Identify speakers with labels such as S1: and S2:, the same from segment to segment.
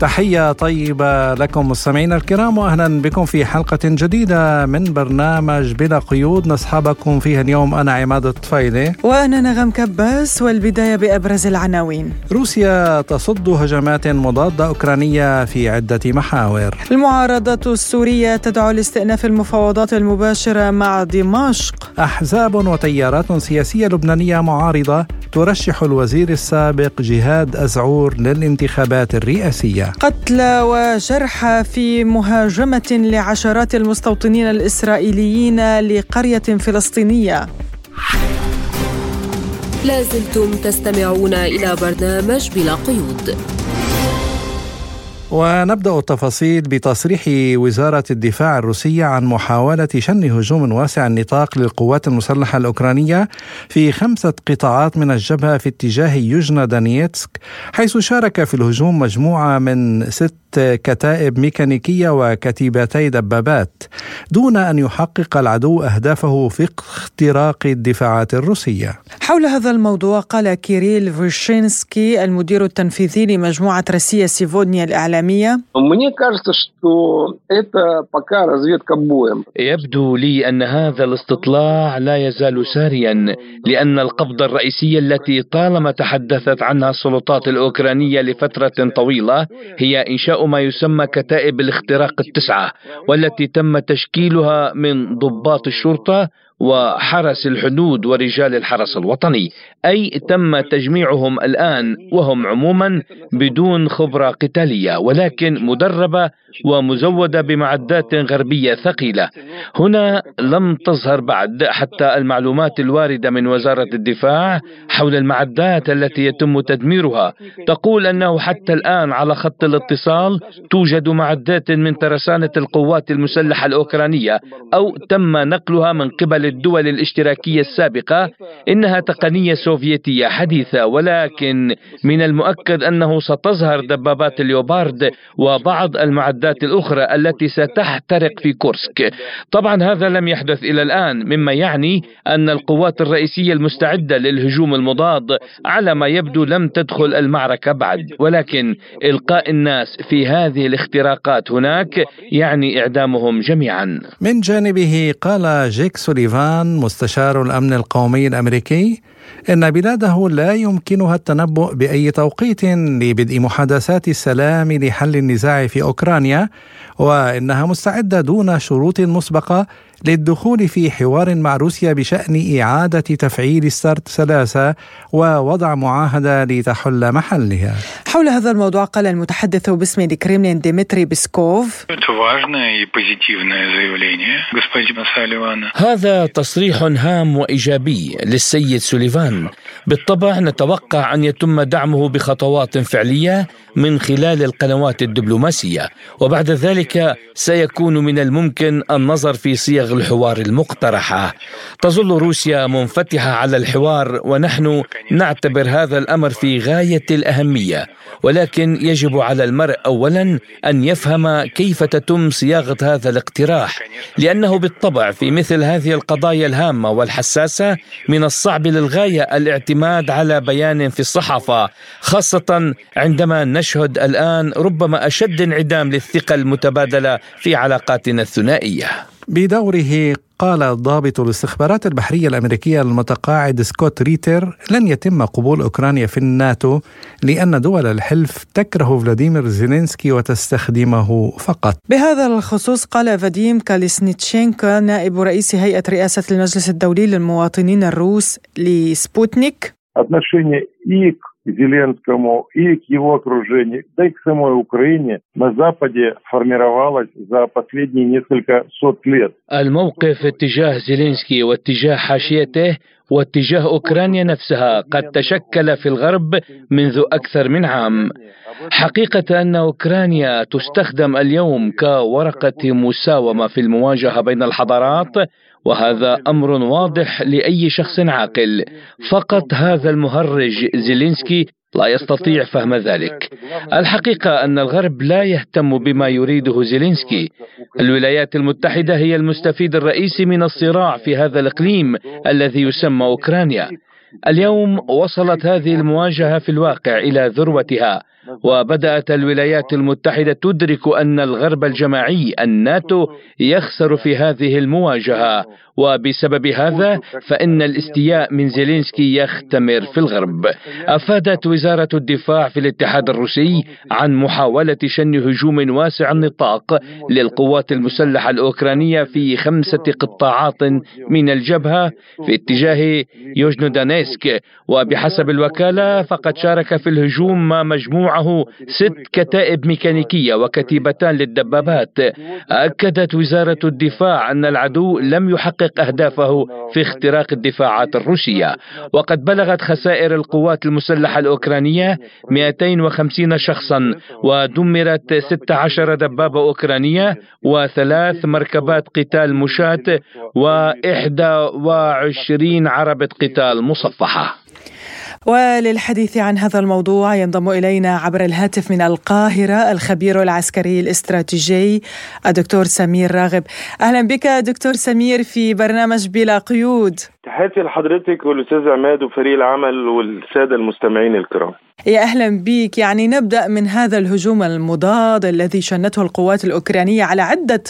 S1: تحية طيبة لكم مستمعينا الكرام وأهلا بكم في حلقة جديدة من برنامج بلا قيود. نصحبكم فيها اليوم أنا عماد الطفيلي.
S2: وأنا نغم كباس والبداية بأبرز العناوين.
S1: روسيا تصد هجمات مضادة أوكرانية في عدة محاور.
S2: المعارضة السورية تدعو لاستئناف المفاوضات المباشرة مع دمشق.
S1: أحزاب وتيارات سياسية لبنانية معارضة ترشح الوزير السابق جهاد أزعور للانتخابات الرئاسية.
S2: قتلى وجرحى في مهاجمة لعشرات المستوطنين الإسرائيليين لقرية فلسطينية.
S3: لازلتم تستمعون إلى برنامج بلا قيود.
S1: ونبدأ التفاصيل بتصريح وزارة الدفاع الروسية عن محاولة شن هجوم واسع النطاق للقوات المسلحة الأوكرانية في خمسة قطاعات من الجبهة في اتجاه يوجنا دانيتسك حيث شارك في الهجوم مجموعة من ست كتائب ميكانيكية وكتيبتي دبابات دون أن يحقق العدو أهدافه في اختراق الدفاعات الروسية.
S2: حول هذا الموضوع قال كيريل فيرشينسكي المدير التنفيذي لمجموعة روسيا سيفودنيا الإعلامية الإعلامية؟
S4: يبدو لي أن هذا الاستطلاع لا يزال ساريا لأن القبضة الرئيسية التي طالما تحدثت عنها السلطات الأوكرانية لفترة طويلة هي إنشاء ما يسمى كتائب الاختراق التسعة والتي تم تشكيلها من ضباط الشرطة وحرس الحدود ورجال الحرس الوطني. أي تم تجميعهم الآن وهم عموما بدون خبرة قتالية ولكن مدربة ومزودة بمعدات غربية ثقيلة. هنا لم تظهر بعد حتى المعلومات الواردة من وزارة الدفاع حول المعدات التي يتم تدميرها. تقول أنه حتى الآن على خط الاتصال توجد معدات من ترسانة القوات المسلحة الأوكرانية أو تم نقلها من قبل الدول الاشتراكية السابقة إنها تقنية سوفيتية حديثة ولكن من المؤكد أنه ستظهر دبابات اليوبارد وبعض المعدات الأخرى التي ستحترق في كورسك. طبعا هذا لم يحدث إلى الآن مما يعني أن القوات الرئيسية المستعدة للهجوم المضاد على ما يبدو لم تدخل المعركة بعد. ولكن إلقاء الناس في هذه الاختراقات هناك يعني إعدامهم جميعا.
S1: من جانبه قال جيك سوليفان سوليفان مستشار الأمن القومي الأمريكي إن بلاده لا يمكنها التنبؤ بأي توقيت لبدء محادثات السلام لحل النزاع في أوكرانيا وإنها مستعدة دون شروط مسبقة للدخول في حوار مع روسيا بشأن إعادة تفعيل ستارت ثلاثة ووضع معاهدة لتحل محلها.
S2: حول هذا الموضوع قال المتحدث باسم الكريملين ديمتري بيسكوف
S4: هذا تصريح هام وإيجابي للسيد سوليفان بالطبع نتوقع أن يتم دعمه بخطوات فعلية من خلال القنوات الدبلوماسية وبعد ذلك سيكون من الممكن النظر في صيغ الحوار المقترحة. تظل روسيا منفتحة على الحوار ونحن نعتبر هذا الأمر في غاية الأهمية. ولكن يجب على المرء اولا أن يفهم كيف تتم صياغة هذا الاقتراح لأنه بالطبع في مثل هذه القضايا الهامة والحساسة من الصعب للغاية الاعتماد على بيان في الصحافة خاصة عندما نشهد الآن ربما أشد انعدام للثقة المتبادلة في علاقاتنا الثنائية.
S1: بدوره قال ضابط الاستخبارات البحرية الأمريكية المتقاعد سكوت ريتر لن يتم قبول أوكرانيا في الناتو لأن دول الحلف تكره فلاديمير زيلينسكي وتستخدمه فقط.
S2: بهذا الخصوص قال فاديم كاليسنيتشينكا نائب رئيس هيئة رئاسة المجلس الدولي للمواطنين الروس لسبوتنيك.
S5: Зеленскому и к его окружению, да и к самой Украине на Западе формировалась за последние несколько сот лет.
S4: الموقف اتجاه زيلينسكي واتجاه حاشيته واتجاه اوكرانيا نفسها قد تشكل في الغرب منذ اكثر من عام. حقيقه ان اوكرانيا تستخدم اليوم كورقه مساومه في المواجهه بين الحضارات وهذا أمر واضح لأي شخص عاقل فقط هذا المهرج زيلينسكي لا يستطيع فهم ذلك. الحقيقة أن الغرب لا يهتم بما يريده زيلينسكي. الولايات المتحدة هي المستفيد الرئيسي من الصراع في هذا الإقليم الذي يسمى أوكرانيا. اليوم وصلت هذه المواجهة في الواقع إلى ذروتها وبدأت الولايات المتحدة تدرك أن الغرب الجماعي الناتو يخسر في هذه المواجهة. وبسبب هذا فإن الاستياء من زيلينسكي يختمر في الغرب. أفادت وزارة الدفاع في الاتحاد الروسي عن محاولة شن هجوم واسع النطاق للقوات المسلحة الأوكرانية في خمسة قطاعات من الجبهة في اتجاه يوجنودانيسك وبحسب الوكالة فقد شارك في الهجوم مجموعه ست كتائب ميكانيكية وكتيبتان للدبابات. أكدت وزارة الدفاع أن العدو لم يحقق أهدافه في اختراق الدفاعات الروسية. وقد بلغت خسائر القوات المسلحة الأوكرانية 250 شخصا ودمرت 16 دبابة أوكرانية وثلاث مركبات قتال مشاة و21 عربة قتال مصفحة.
S2: وللحديث عن هذا الموضوع ينضم إلينا عبر الهاتف من القاهرة الخبير العسكري الاستراتيجي الدكتور سمير راغب. أهلا بك دكتور سمير في برنامج بلا قيود.
S6: تحياتي لحضرتك والأستاذ عماد وفريق العمل والسادة المستمعين الكرام.
S2: يا أهلا بك يعني نبدأ من هذا الهجوم المضاد الذي شنته القوات الأوكرانية على عدة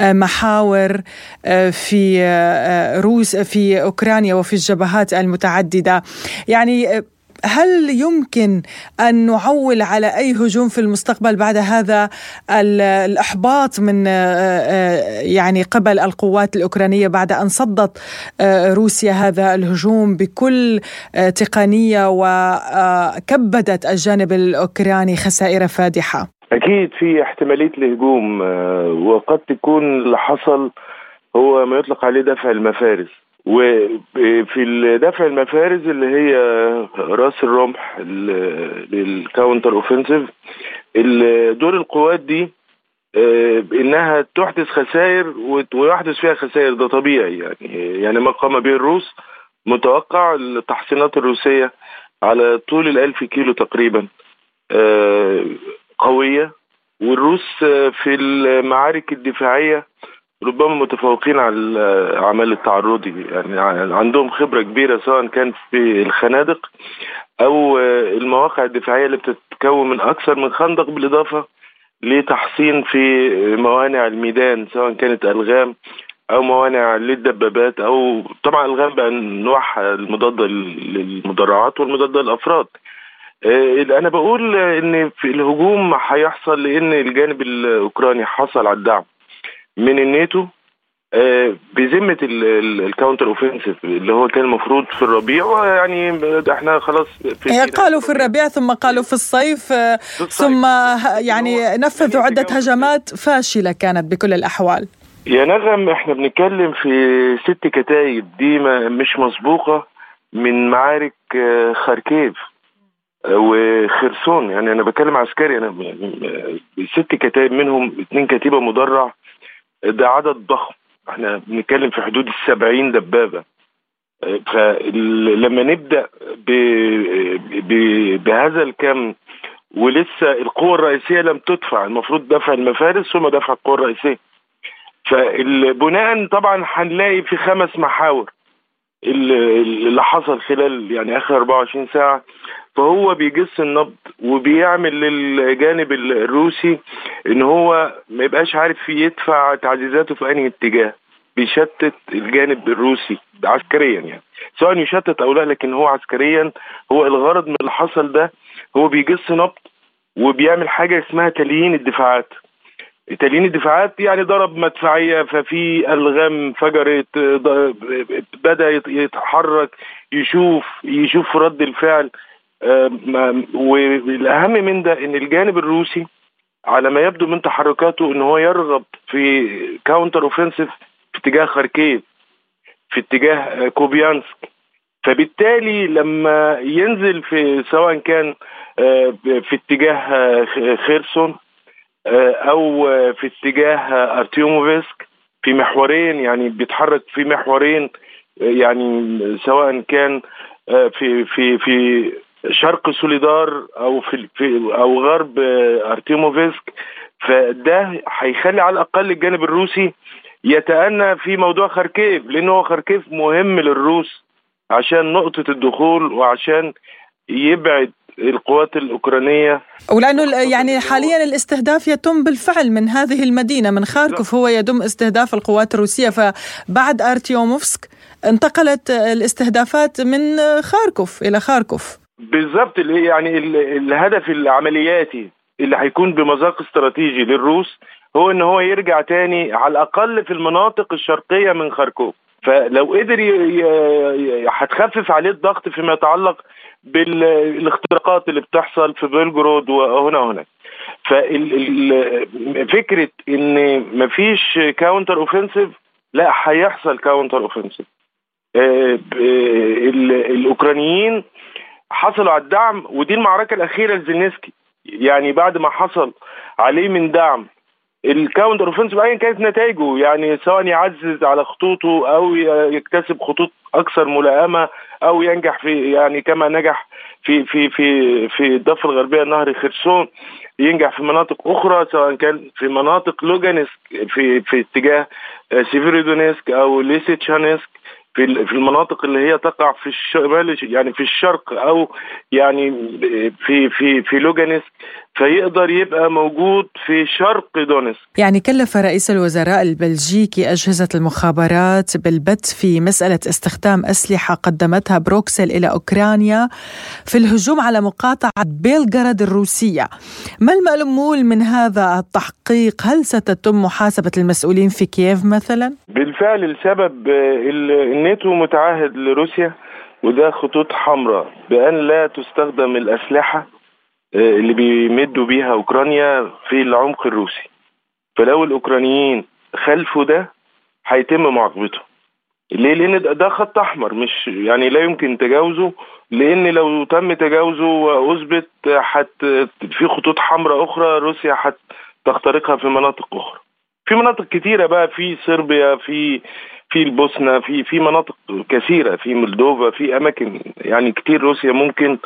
S2: آه، محاور آه، في آه، روس في أوكرانيا وفي الجبهات المتعددة. يعني هل يمكن أن نعول على أي هجوم في المستقبل بعد هذا الأحباط من آه، آه، يعني قبل القوات الأوكرانية بعد أن صدت آه، روسيا هذا الهجوم بكل تقنية وكبدت الجانب الأوكراني خسائر فادحة؟
S6: أكيد في احتمالية الهجوم وقد تكون اللي حصل هو ما يطلق عليه دفع المفارز وفي دفع المفارز اللي هي راس الرمح لل counter offensive دور القوات دي آه، إنها تحدث خسائر ويحدث فيها خسائر ده طبيعي يعني. يعني ما قام به الروس متوقع التحصينات الروسية على طول الألف كيلو تقريبا آه، قوية. والروس في المعارك الدفاعية ربما متفوقين على الاعمال التعرضي. يعني عندهم خبرة كبيرة سواء كان في الخنادق أو المواقع الدفاعية اللي بتتكون من أكثر من خندق بالإضافة لتحصين في موانع الميدان سواء كانت ألغام أو موانع للدبابات أو طبعا ألغام بانواعها المضاده للمدرعات والمضاده للأفراد. آه، أنا بقول إن في الهجوم هيحصل لأن الجانب الأوكراني حصل على الدعم. من الناتو آه، بذمة ال counter offensive اللي هو كان المفروض في الربيع ويعني إحنا خلاص
S2: في قالوا في الربيع ثم قالوا في الصيف, آه، في الصيف. ثم يعني نفذوا عدة هجمات فاشلة كانت بكل الأحوال.
S6: يا نغم إحنا بنتكلم في ست كتايب دي مش مسبوقة من معارك آه، خاركيف وخرسون. يعني أنا بتكلم عسكري أنا ست كتايب منهم اثنين كتيبة مدرع ده عدد ضخم. إحنا بنتكلم في حدود السبعين دبابة. فلما نبدأ ب... ب... بهذا الكم ولسه القوة الرئيسية لم تدفع المفروض دفع المفارس ثم دفع القوة الرئيسية. فبناء طبعا هنلاقي في خمس محاور. اللي حصل خلال يعني آخر 24 ساعة. فهو بيجس النبض وبيعمل للجانب الروسي إن هو ما يبقاش عارف يدفع تعزيزاته في أنهي اتجاه. بيشتت الجانب الروسي عسكريا يعني. سواء يشتت أو لا لكن هو عسكريا هو الغرض من اللي حصل ده هو بيجس نبض وبيعمل حاجة اسمها تليين الدفاعات. تليين الدفاعات يعني ضرب مدفعية ففي الغام انفجرت بدأ يتحرك يشوف يشوف رد الفعل. والأهم من ده إن الجانب الروسي على ما يبدو من تحركاته إن هو يرغب في counter offensive في اتجاه خاركيف في اتجاه كوبيانسك. فبالتالي لما ينزل في سواء كان آه، في اتجاه خيرسون أو في اتجاه ارتيموفسك في محورين يعني بيتحرك في محورين يعني سواء كان آه، في في في شرق سوليدار أو في, في أو غرب ارتيموفسك فده هيخلي على الأقل الجانب الروسي يتأنى في موضوع خاركيف لأنه خاركيف مهم للروس عشان نقطة الدخول وعشان يبعد القوات الأوكرانية.
S2: ولأنه يعني حاليا الاستهداف يتم بالفعل من هذه المدينة من خاركوف هو يتم استهداف القوات الروسية. فبعد أرتيوموفسك انتقلت الاستهدافات من خاركوف إلى خاركوف.
S6: بالضبط يعني الهدف العملياتي اللي هيكون بمذاق استراتيجي للروس هو إن هو يرجع تاني على الأقل في المناطق الشرقية من خاركوف. فلو قدر هتخفف عليه الضغط فيما يتعلق بالاختراقات اللي بتحصل في بلجرود وهنا وهناك ففكره إن مفيش counter offensive لا هيحصل counter offensive الأوكرانيين حصلوا على الدعم ودي المعركة الأخيرة لزيلينسكي يعني بعد ما حصل عليه من دعم ال counter offensive ايا كانت نتائجه يعني سواء يعزز على خطوطه أو يكتسب خطوط أكثر ملائمة أو ينجح في يعني كما نجح في في في في الضفة الغربية نهر خيرسون ينجح في مناطق أخرى سواء كان في مناطق لوجانسك في في اتجاه سيفيرودونيسك أو ليسيتشانسك في في المناطق اللي هي تقع في الشمال يعني في الشرق أو يعني في في في لوجانسك فيقدر يبقى موجود في شرق دونسك
S2: يعني كلف رئيس الوزراء البلجيكي أجهزة المخابرات بالبت في مسألة استخدام أسلحة قدمتها بروكسل إلى أوكرانيا في الهجوم على مقاطعة بيلغورود الروسية. ما المأمول من هذا التحقيق؟ هل ستتم محاسبة المسؤولين في كييف مثلا؟
S6: بالفعل السبب الناتو متعهد لروسيا وده خطوط حمراء بأن لا تستخدم الأسلحة اللي بيمدوا بيها أوكرانيا في العمق الروسي. فلو الأوكرانيين خلفوا ده هيتم معاقبتهم. ليه؟ لأن ده خط أحمر مش يعني لا يمكن تجاوزه لأن لو تم تجاوزه وأثبت حت في خطوط حمراء أخرى روسيا هتخترقها في مناطق أخرى. في مناطق كتيرة بقى في صربيا في في البوسنة في في مناطق كثيرة في مولدوفا في أماكن يعني كتير روسيا ممكن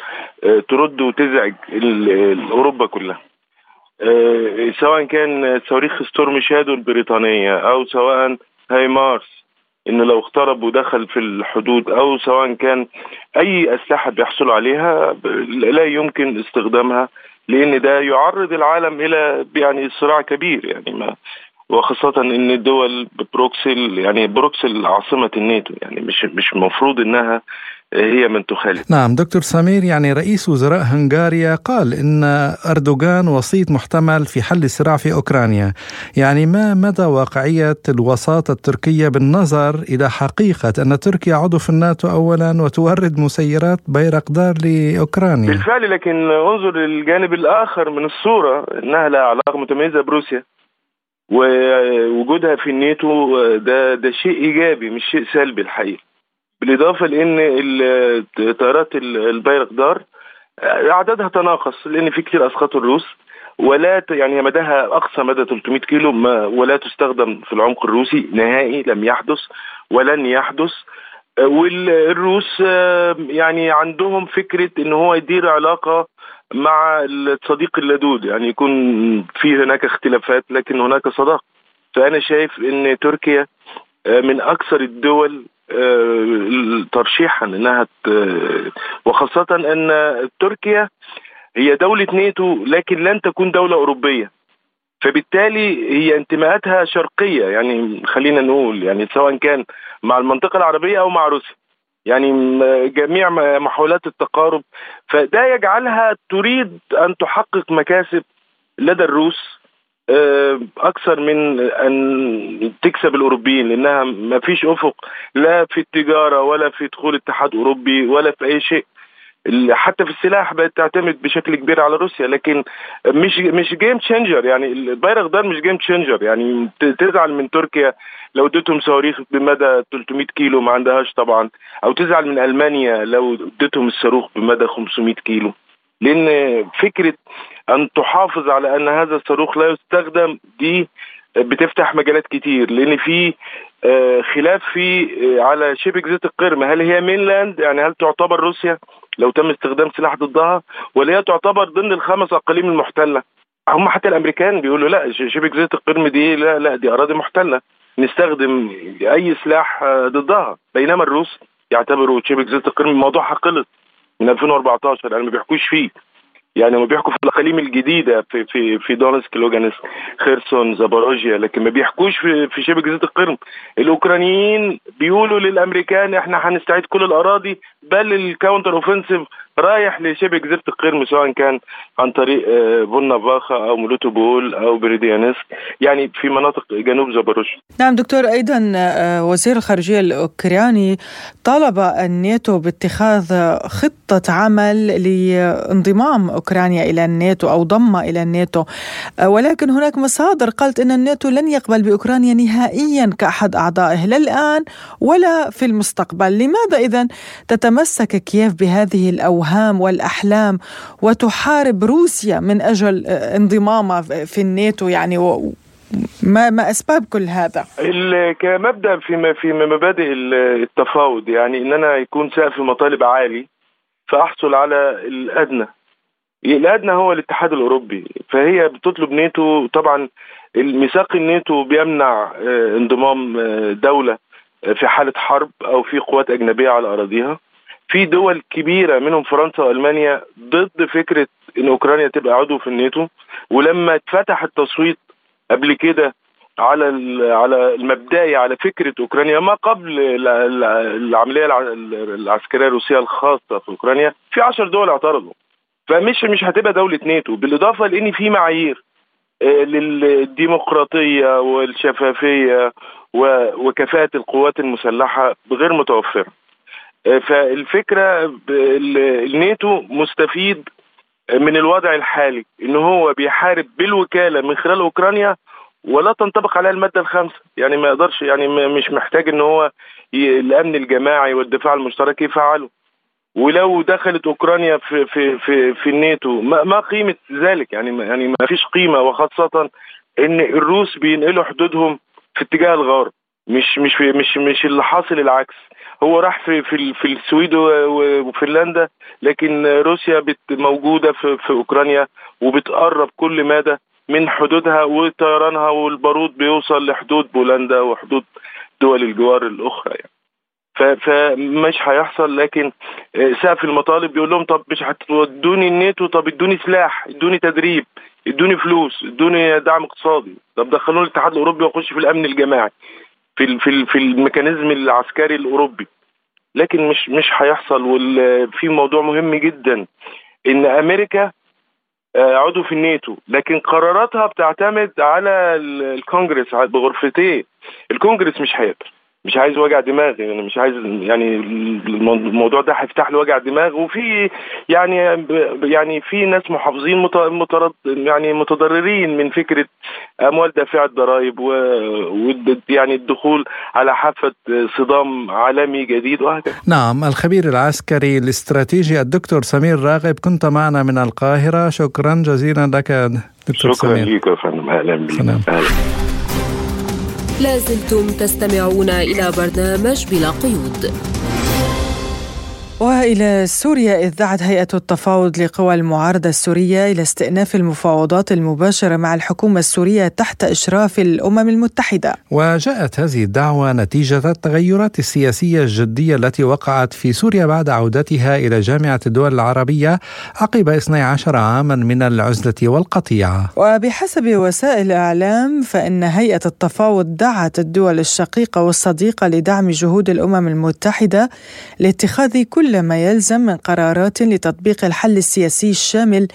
S6: ترد وتزعج أوروبا كلها. سواء كان صواريخ ستورم شادو البريطانية أو سواء هايمارس ان لو اقترب ودخل في الحدود أو سواء كان أي أسلحة بيحصلوا عليها لا يمكن استخدامها لأن ده يعرض العالم إلى يعني صراع كبير يعني ما وخاصة إن الدول بروكسل يعني بروكسل عاصمة الناتو يعني مش مش المفروض إنها هي من تخالف.
S1: نعم دكتور سمير يعني رئيس وزراء هنغاريا قال إن أردوغان وسيط محتمل في حل الصراع في أوكرانيا. يعني ما مدى واقعية الوساطة التركية بالنظر إلى حقيقة أن تركيا عضو في الناتو اولا وتورد مسيرات بيرقدار لأوكرانيا؟
S6: بالفعل لكن انظر للجانب الآخر من الصورة إنها لها علاقة متميزة بروسيا. ووجودها في الناتو ده ده شيء إيجابي مش شيء سلبي الحقيقة. بالإضافة لإن طيارات البيرقدار عددها تناقص لإن في كتير اسقطوا الروس ولا يعني مداها أقصى مدى 300 كيلو ما ولا تستخدم في العمق الروسي نهائي لم يحدث ولن يحدث. والروس يعني عندهم فكرة إن هو يدير علاقة مع الصديق اللدود يعني يكون في هناك اختلافات لكن هناك صداقه فأنا شايف إن تركيا من أكثر الدول ترشيحا إنها وخاصة إن تركيا هي دولة ناتو لكن لن تكون دولة أوروبية. فبالتالي هي انتماءاتها شرقية يعني خلينا نقول يعني سواء كان مع المنطقة العربية أو مع روسيا. يعني جميع محاولات التقارب فده يجعلها تريد أن تحقق مكاسب لدى الروس أكثر من أن تكسب الأوروبيين لأنها ما فيش أفق لا في التجارة ولا في دخول اتحاد أوروبي ولا في أي شيء. حتى في السلاح بقت تعتمد بشكل كبير على روسيا لكن مش مش game changer يعني البيرقدار ده مش game changer يعني تزعل من تركيا لو اديتهم صواريخ بمدى 300 كيلو ما عندهاش طبعا أو تزعل من ألمانيا لو اديتهم الصاروخ بمدى 500 كيلو. لأن فكرة أن تحافظ على أن هذا الصاروخ لا يستخدم دي بتفتح مجالات كتير لأن في خلاف في على شبه جزيره القرم هل هي مينلاند يعني هل تعتبر روسيا لو تم استخدام سلاح ضدها ولا هي تعتبر ضمن الخمس أقاليم المحتلة. هم حتى الأمريكان بيقولوا لا شبه جزيره القرم دي لا لا دي أراضي محتلة. نستخدم أي سلاح ضدها بينما الروس يعتبروا شبه جزيره القرم الموضوع خلص من 2014 يعني ما بيحكوش فيه. يعني هم بيحكوا في الأقاليم الجديدة في في في دونسك لوجانسك خيرسون زاباروجيا لكن ما بيحكوش في في شبه جزيره القرم. الأوكرانيين بيقولوا للأمريكان إحنا هنستعيد كل الأراضي بل ال counter offensive رايح لشبه جزيره القرم سواء كان عن طريق فولنا فاخا أو مولوتوبول أو بريديانسك يعني في مناطق جنوب زاباروجيا
S2: نعم دكتور أيضا وزير الخارجية الأوكراني طالب الناتو باتخاذ خطة عمل لانضمام أوكرانيا إلى الناتو أو ضم إلى الناتو. ولكن هناك مصادر قالت إن الناتو لن يقبل بأوكرانيا نهائيا كأحد أعضائه لا الآن ولا في المستقبل. لماذا اذا تتمسك كييف بهذه الأوهام والأحلام وتحارب روسيا من أجل انضمامها في الناتو يعني ما ما أسباب كل هذا؟
S6: كمبدأ في في مبادئ التفاوض يعني إن أنا يكون سقف المطالب عالي فأحصل على الأدنى. الأدنى هو الاتحاد الأوروبي فهي بتطلب ناتو. طبعا ميثاق الناتو بيمنع انضمام دولة في حالة حرب أو في قوات أجنبية على أراضيها. في دول كبيرة منهم فرنسا وألمانيا ضد فكرة إن أوكرانيا تبقى عضو في الناتو. ولما اتفتح التصويت قبل كده على على المبدئي على فكرة أوكرانيا ما قبل العملية العسكرية الروسية الخاصة في أوكرانيا في 10 دول اعترضوا. فمش مش هتبقى دولة ناتو. بالإضافة لإن في معايير للديمقراطية والشفافية وكفاءة القوات المسلحة غير متوفرة. فالفكرة الناتو مستفيد من الوضع الحالي إن هو بيحارب بالوكالة من خلال أوكرانيا ولا تنطبق عليها المادة الخامسة. يعني ما يقدرش يعني مش محتاج إن هو الأمن الجماعي والدفاع المشترك يفعله. ولو دخلت أوكرانيا في في في في الناتو ما, قيمة ذلك؟ يعني يعني ما فيش قيمة وخاصة إن الروس بينقلوا حدودهم في اتجاه الغرب مش مش مش مش اللي حاصل العكس. هو راح في في في السويد وفنلندا لكن روسيا موجودة في في أوكرانيا وبتقرب كل مدى من حدودها وطيرانها والبارود بيوصل لحدود بولندا وحدود دول الجوار الأخرى يعني. فمش هيحصل لكن سقف المطالب بيقول لهم طب مش هتودوني الناتو طب ادوني سلاح ادوني تدريب ادوني فلوس ادوني دعم اقتصادي. طب دخلوني الاتحاد الأوروبي وأخش في الأمن الجماعي. في في في ال mechanism العسكري الأوروبي. لكن مش مش هيحصل. وفي موضوع مهم جدا. إن أمريكا عضو في الناتو. لكن قراراتها بتعتمد على الكونجرس بغرفتين. الكونجرس مش هيقدر. مش عايز وجع دماغ يعني مش عايز يعني الموضوع ده هيفتح له وجع دماغ. وفي يعني يعني في ناس محافظين مترد يعني متضررين من فكرة أموال دافعه الضرائب و يعني الدخول على حافة صدام عالمي جديد وهكذا.
S1: نعم الخبير العسكري الاستراتيجي الدكتور سمير راغب كنت معنا من القاهرة. شكرا جزيلا لك دكتور
S6: شكرا
S1: سمير.
S6: شكرا لك يا فندم. أهلا بك.
S3: لازلتم تستمعون إلى برنامج بلا قيود.
S2: وإلى سوريا إذ دعت هيئة التفاوض لقوى المعارضة السورية إلى استئناف المفاوضات المباشرة مع الحكومة السورية تحت إشراف الأمم المتحدة.
S1: وجاءت هذه الدعوة نتيجة التغيرات السياسية الجدية التي وقعت في سوريا بعد عودتها إلى جامعة الدول العربية عقب 12 عاما من العزلة والقطيعة.
S2: وبحسب وسائل الإعلام فإن هيئة التفاوض دعت الدول الشقيقة والصديقة لدعم جهود الأمم المتحدة لاتخاذ كل كل ما يلزم من قرارات لتطبيق الحل السياسي الشامل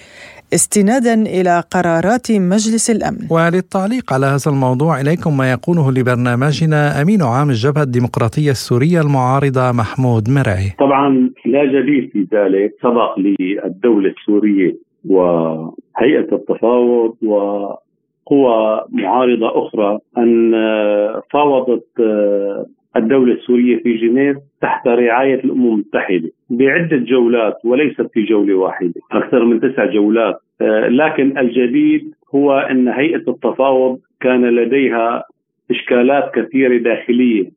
S2: استنادا إلى قرارات مجلس الأمن.
S1: وللتعليق على هذا الموضوع إليكم ما يقوله لبرنامجنا أمين عام الجبهة الديمقراطية السورية المعارضة محمود مرعي.
S7: طبعا لا جديد في ذلك سبق للدولة السورية وهيئة التفاوض وقوى معارضة أخرى أن فاوضت الدولة السورية في جنيف تحت رعاية الأمم المتحدة بعدة جولات وليست في جولة واحدة أكثر من تسع جولات. لكن الجديد هو أن هيئة التفاوض كان لديها إشكالات كثيرة داخلية.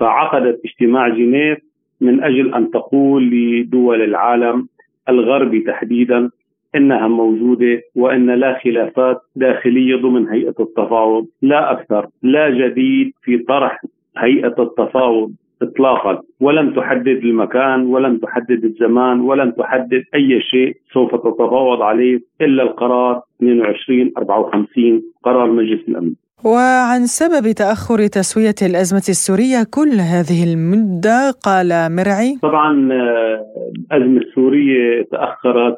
S7: فعقدت اجتماع جنيف من أجل أن تقول لدول العالم الغربي تحديدا إنها موجودة وإن لا خلافات داخلية ضمن هيئة التفاوض لا أكثر لا جديد في طرح هيئة التفاوض اطلاقا. ولم تحدد المكان ولم تحدد الزمان ولم تحدد أي شيء سوف تتفاوض عليه إلا القرار 22 54 قرار مجلس الأمن.
S2: وعن سبب تأخر تسوية الأزمة السورية كل هذه المدة قال مرعي.
S7: طبعا آه، الأزمة السورية تأخرت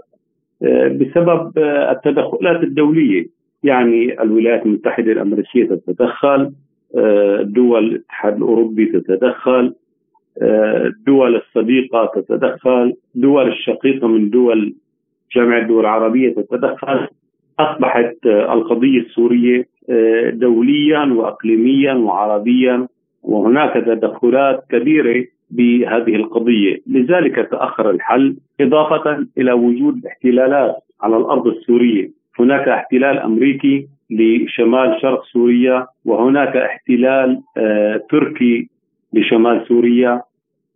S7: آه، بسبب آه، التدخلات الدولية. يعني الولايات المتحدة الأمريكية تتدخل دول الاتحاد الأوروبي تتدخل الدول الصديقة تتدخل دول الشقيقة من دول جامعة الدول العربية تتدخل أصبحت القضية السورية دوليا واقليميا وعربيا وهناك تدخلات كبيرة بهذه القضية، لذلك تأخر الحل إضافة إلى وجود احتلالات على الأرض السورية، هناك احتلال أمريكي لشمال شرق سوريا وهناك احتلال آه تركي لشمال سوريا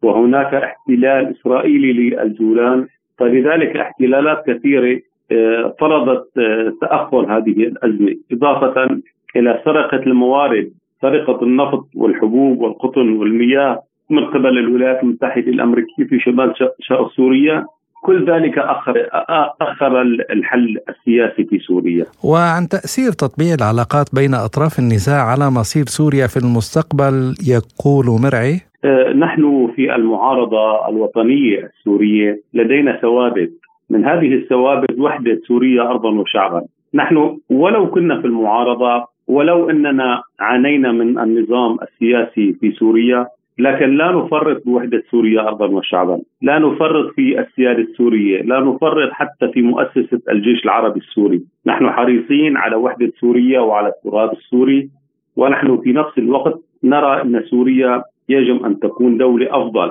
S7: وهناك احتلال إسرائيلي للجولان. فلذلك احتلالات كثيرة آه، فرضت آه، تأخر هذه الأزمة. إضافة إلى سرقة الموارد سرقة النفط والحبوب والقطن والمياه من قبل الولايات المتحدة الأمريكية في شمال شرق سوريا. كل ذلك اخر أخر الحل السياسي في سوريا.
S1: وعن تأثير تطبيع العلاقات بين أطراف النزاع على مصير سوريا في المستقبل يقول مرعي
S7: آه، نحن في المعارضة الوطنية السورية لدينا ثوابت من هذه الثوابت وحدة سوريا أرضا وشعبا نحن ولو كنا في المعارضة ولو أننا عانينا من النظام السياسي في سوريا لكن لا نفرط بوحدة سوريا أرضا وشعبا. لا نفرط في السيادة السورية. لا نفرط حتى في مؤسسة الجيش العربي السوري. نحن حريصين على وحدة سوريا وعلى التراب السوري. ونحن في نفس الوقت نرى أن سوريا يجب أن تكون دولة أفضل.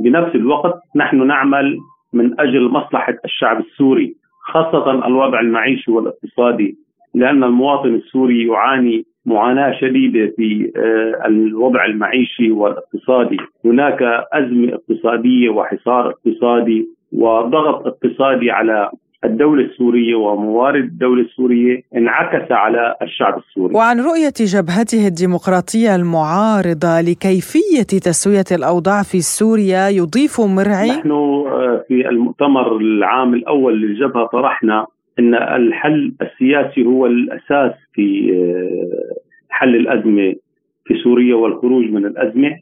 S7: بنفس الوقت نحن نعمل من أجل مصلحة الشعب السوري خاصة الوضع المعيشي والاقتصادي لأن المواطن السوري يعاني معاناة شديدة في آه، الوضع المعيشي والاقتصادي، هناك أزمة اقتصادية وحصار اقتصادي وضغط اقتصادي على الدولة السورية وموارد الدولة السورية انعكس على الشعب السوري.
S2: وعن رؤية جبهته الديمقراطية المعارضة لكيفية تسوية الأوضاع في سوريا يضيف مرعي؟
S7: نحن آه، في المؤتمر العام الأول للجبهة طرحنا أن الحل السياسي هو الأساس في آه، حل الأزمة في سوريا والخروج من الأزمة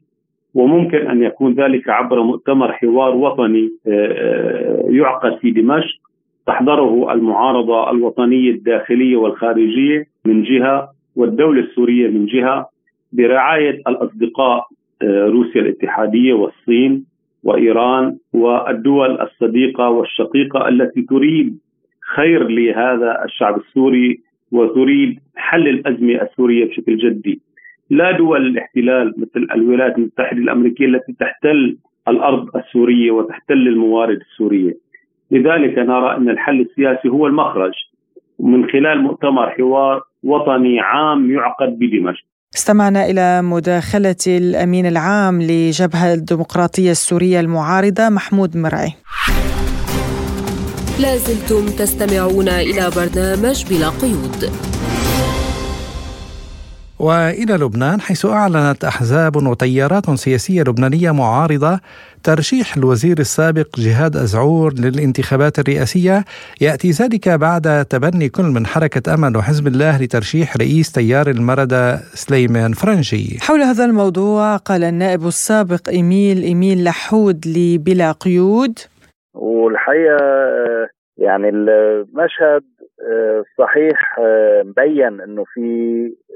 S7: وممكن أن يكون ذلك عبر مؤتمر حوار وطني آه، يعقد في دمشق تحضره المعارضة الوطنية الداخلية والخارجية من جهة والدولة السورية من جهة برعاية الأصدقاء آه، روسيا الاتحادية والصين وإيران والدول الصديقة والشقيقة التي تريد خير لهذا الشعب السوري وتريد حل الأزمة السورية بشكل جدي. لا دول الاحتلال مثل الولايات المتحدة الأمريكية التي تحتل الأرض السورية وتحتل الموارد السورية. لذلك نرى أن الحل السياسي هو المخرج من خلال مؤتمر حوار وطني عام يعقد بدمشق
S2: استمعنا إلى مداخلة الأمين العام لجبهة الديمقراطية السورية المعارضة محمود مرعي
S3: لازلتم تستمعون إلى برنامج بلا قيود
S1: وإلى لبنان حيث أعلنت أحزاب وتيارات سياسية لبنانية معارضة ترشيح الوزير السابق جهاد أزعور للانتخابات الرئاسية يأتي ذلك بعد تبني كل من حركة أمل وحزب الله لترشيح رئيس تيار المردة سليمان فرنجي.
S2: حول هذا الموضوع قال النائب السابق إيميل إيميل لحود لبلا قيود
S8: والحقيقة يعني المشهد آه، صحيح آه، مبين إنه في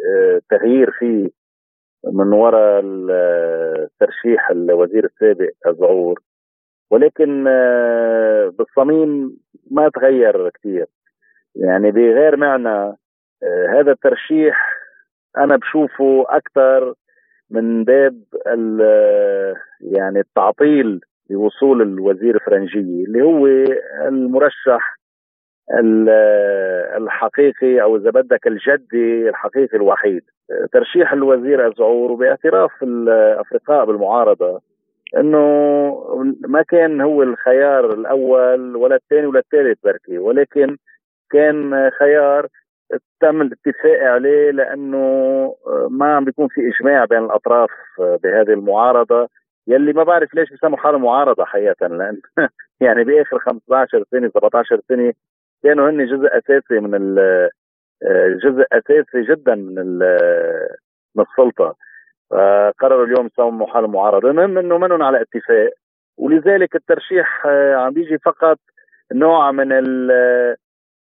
S8: آه، تغيير فيه من وراء ترشيح الوزير السابق الزعور ولكن بالصميم ما تغير كثير. يعني بغير معنى هذا الترشيح أنا بشوفه أكثر من باب يعني التعطيل لوصول الوزير فرنجي اللي هو المرشح الحقيقي أو إذا بدك الجدي الحقيقي الوحيد. ترشيح الوزير الزعور وباعتراف الأفرقاء بالمعارضة إنه ما كان هو الخيار الأول ولا الثاني ولا الثالث بركي ولكن كان خيار تم الاتفاق عليه لأنه ما عم بيكون في إجماع بين الأطراف بهذه المعارضة. يلي ما بعرف ليش بيسموا حالهم معارضة حقيقة لأن يعني بآخر 15 سنة 17 سنة كانوا هن جزء أساسي من جزء أساسي جدا من من السلطة. فقرروا اليوم يسموا حالهم معارضة. المهم إنه منهم على اتفاق ولذلك الترشيح عم بيجي فقط نوع من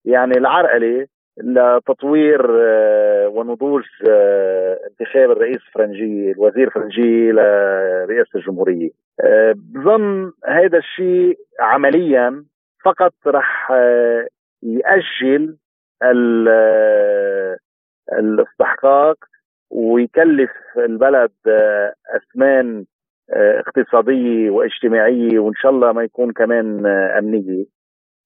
S8: يعني العرقلة لتطوير آه، ونضوج آه، انتخاب الرئيس الفرنجي الوزير الفرنجي لرئاسة الجمهورية. آه، بظن هذا الشيء عمليا فقط رح يأجل الاستحقاق ويكلف البلد أثمان اقتصادية واجتماعية وإن شاء الله ما يكون كمان أمنية.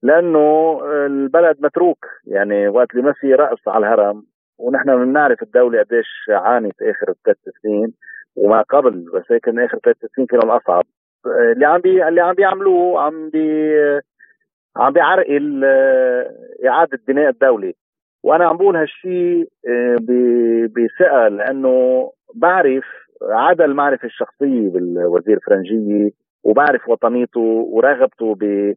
S8: لأنه البلد متروك. يعني وقت اللي ما في رأس على الهرم ونحن بنعرف الدولة قديش عانت آخر ثلاث سنين وما قبل بس هيك آخر ثلاث سنين كانوا الأصعب. اللي عم بي اللي عم بيعملوه عم بي عم بيعرقل إعادة بناء الدولة. وأنا عم بقول هالشيء آه، بثقه لأنه بعرف عدا المعرفة الشخصية بالوزير فرنجيه وبعرف وطنيته ورغبته ب آه،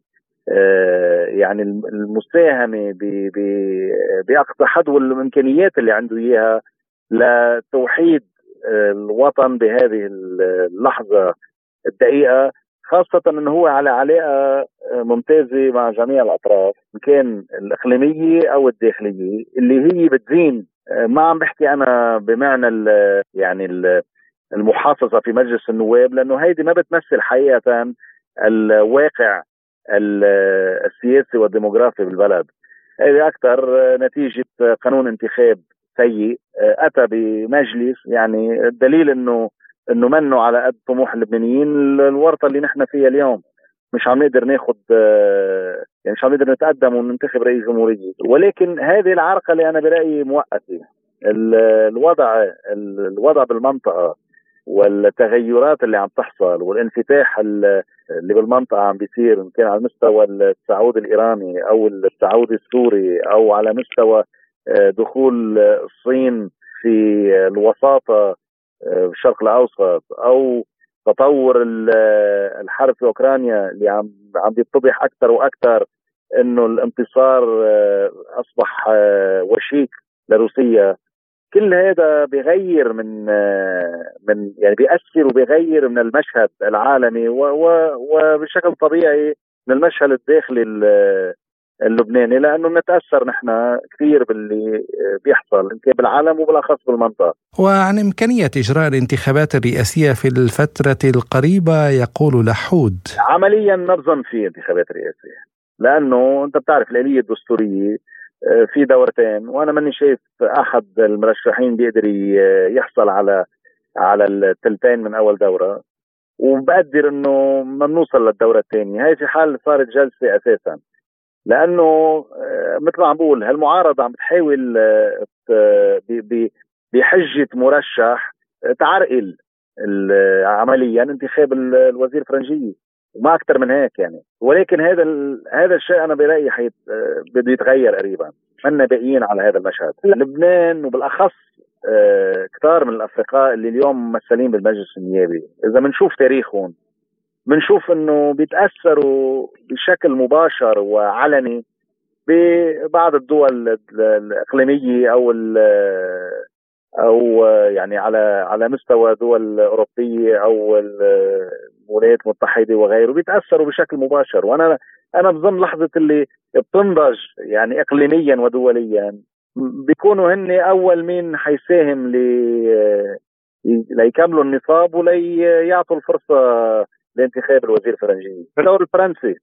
S8: يعني المساهمة بأقصى حدو الإمكانيات اللي عنده إياها لتوحيد آه، الوطن بهذه اللحظة الدقيقة خاصة إنه هو على علاقة آه، ممتازة مع جميع الأطراف إن كان الإقليمية أو الداخلية اللي هي بتزين. ما عم بحكي أنا بمعنى ال يعني ال المحافظة في مجلس النواب لأنه هيدي ما بتمثل حقيقة الواقع. السياسي والديموغرافي بالبلد. هذه أكثر نتيجة قانون انتخاب سيء أتى بمجلس يعني الدليل انه إنه منه على قد طموح اللبنانيين الورطة اللي نحن فيها اليوم. مش عم نقدر ناخذ يعني مش عم نقدر نتقدم وننتخب رئيس جمهورية. ولكن هذه العرقلة أنا برأيي مؤقته الوضع الوضع بالمنطقة والتغيرات اللي عم تحصل والانفتاح اللي بالمنطقة عم بيصير ان كان على مستوى التعود الإيراني أو التعود السوري أو على مستوى آه، دخول الصين في الوساطة آه، بالشرق الأوسط أو تطور الحرب في أوكرانيا اللي عم عم بيتضح أكثر وأكثر إنه الانتصار آه، أصبح وشيك لروسيا. كل هذا بيغير من من يعني بيأثر وبيغير من المشهد العالمي وبشكل طبيعي من المشهد الداخلي اللبناني لأنه بنتأثر نحن كثير باللي بيحصل بالعالم وبالأخص بالمنطقة.
S1: وعن إمكانية إجراء الانتخابات الرئاسية في الفترة القريبة يقول لحود.
S8: عمليا ما بظن في انتخابات رئاسية لأنه أنت بتعرف الآلية الدستورية في دورتين. وأنا ماني شايف أحد المرشحين بيقدر يحصل على على الثلثين من أول دورة. وبقدر إنه ما بنوصل للدورة الثانية هاي في حال صارت جلسة أساسا. لأنه آه، مثل ما عم بقول هالمعارضة عم بتحاول آه، بحجه مرشح تعرقل عمليا انتخاب الوزير الفرنجيه وما أكثر من هيك يعني. ولكن هذا هذا الشيء أنا برأيي حيت بده يتغير قريبا. منا باقيين على هذا المشهد. لبنان وبالأخص آه كثار من الافرقاء اللي اليوم ممثلين بالمجلس النيابي. إذا بنشوف تاريخهم بنشوف إنه بيتأثروا بشكل مباشر وعلني ببعض الدول الإقليمية أو أو يعني على على مستوى دول أوروبية أو الولايات المتحده وغيره بيتأثروا بشكل مباشر. وأنا أنا بظن لحظة اللي بتنضج يعني اقليميا ودوليا بيكونوا هن أول مين حيساهم ل ليكملوا النصاب وليعطوا الفرصة لانتخاب الوزير الفرنجي. الدور الفرنسي.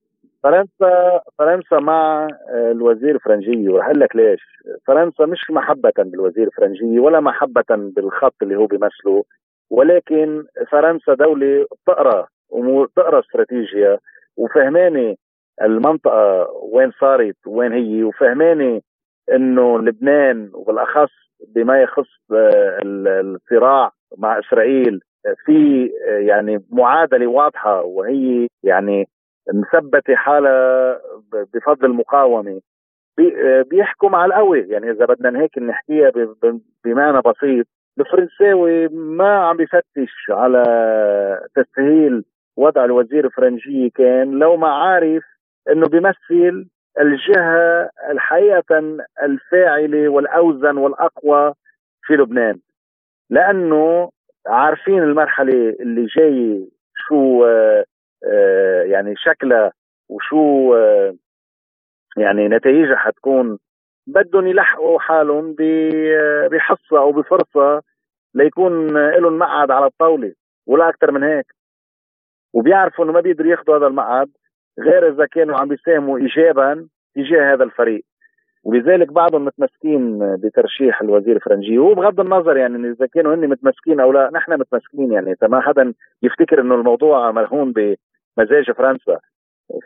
S8: فرنسا فرنسا مع الوزير الفرنجي. ورح أقول لك ليش. فرنسا مش محبة بالوزير الفرنجي ولا محبة بالخط اللي هو بيمثله. ولكن فرنسا دولة بتقرأ وتقرا استراتيجيا وفهمانة المنطقة وين صارت وين هي وفهمانة إنه لبنان وبالأخص بما يخص الصراع مع إسرائيل في يعني معادلة واضحة وهي يعني مثبتة حالها بفضل المقاومة. بيحكوا مع القوي يعني إذا بدنا هيك نحكيها بمعنى بسيط الفرنساوي ما عم بفتش على تسهيل وضع الوزير الفرنجي كان لو ما عارف إنه بيمثل الجهة الحقيقة الفاعلة والأوزن والأقوى في لبنان. لأنه عارفين المرحلة اللي جاية شو آه، يعني شكلها وشو آه، يعني نتائجها حتكون بدهم يلحقوا حالهم بحصة أو بفرصة ليكون لهم مقعد على الطاولة ولا أكثر من هيك. وبيعرفوا إنه ما بيقدروا ياخذوا هذا المقعد غير إذا كانوا عم بيساهموا ايجابا تجاه هذا الفريق. ولذلك بعضهم متمسكين بترشيح الوزير الفرنجي. وبغض النظر يعني إذا كانوا هن متمسكين أو لا نحن متمسكين يعني. ما حدا يفتكر إنه الموضوع مرهون بمزاج فرنسا.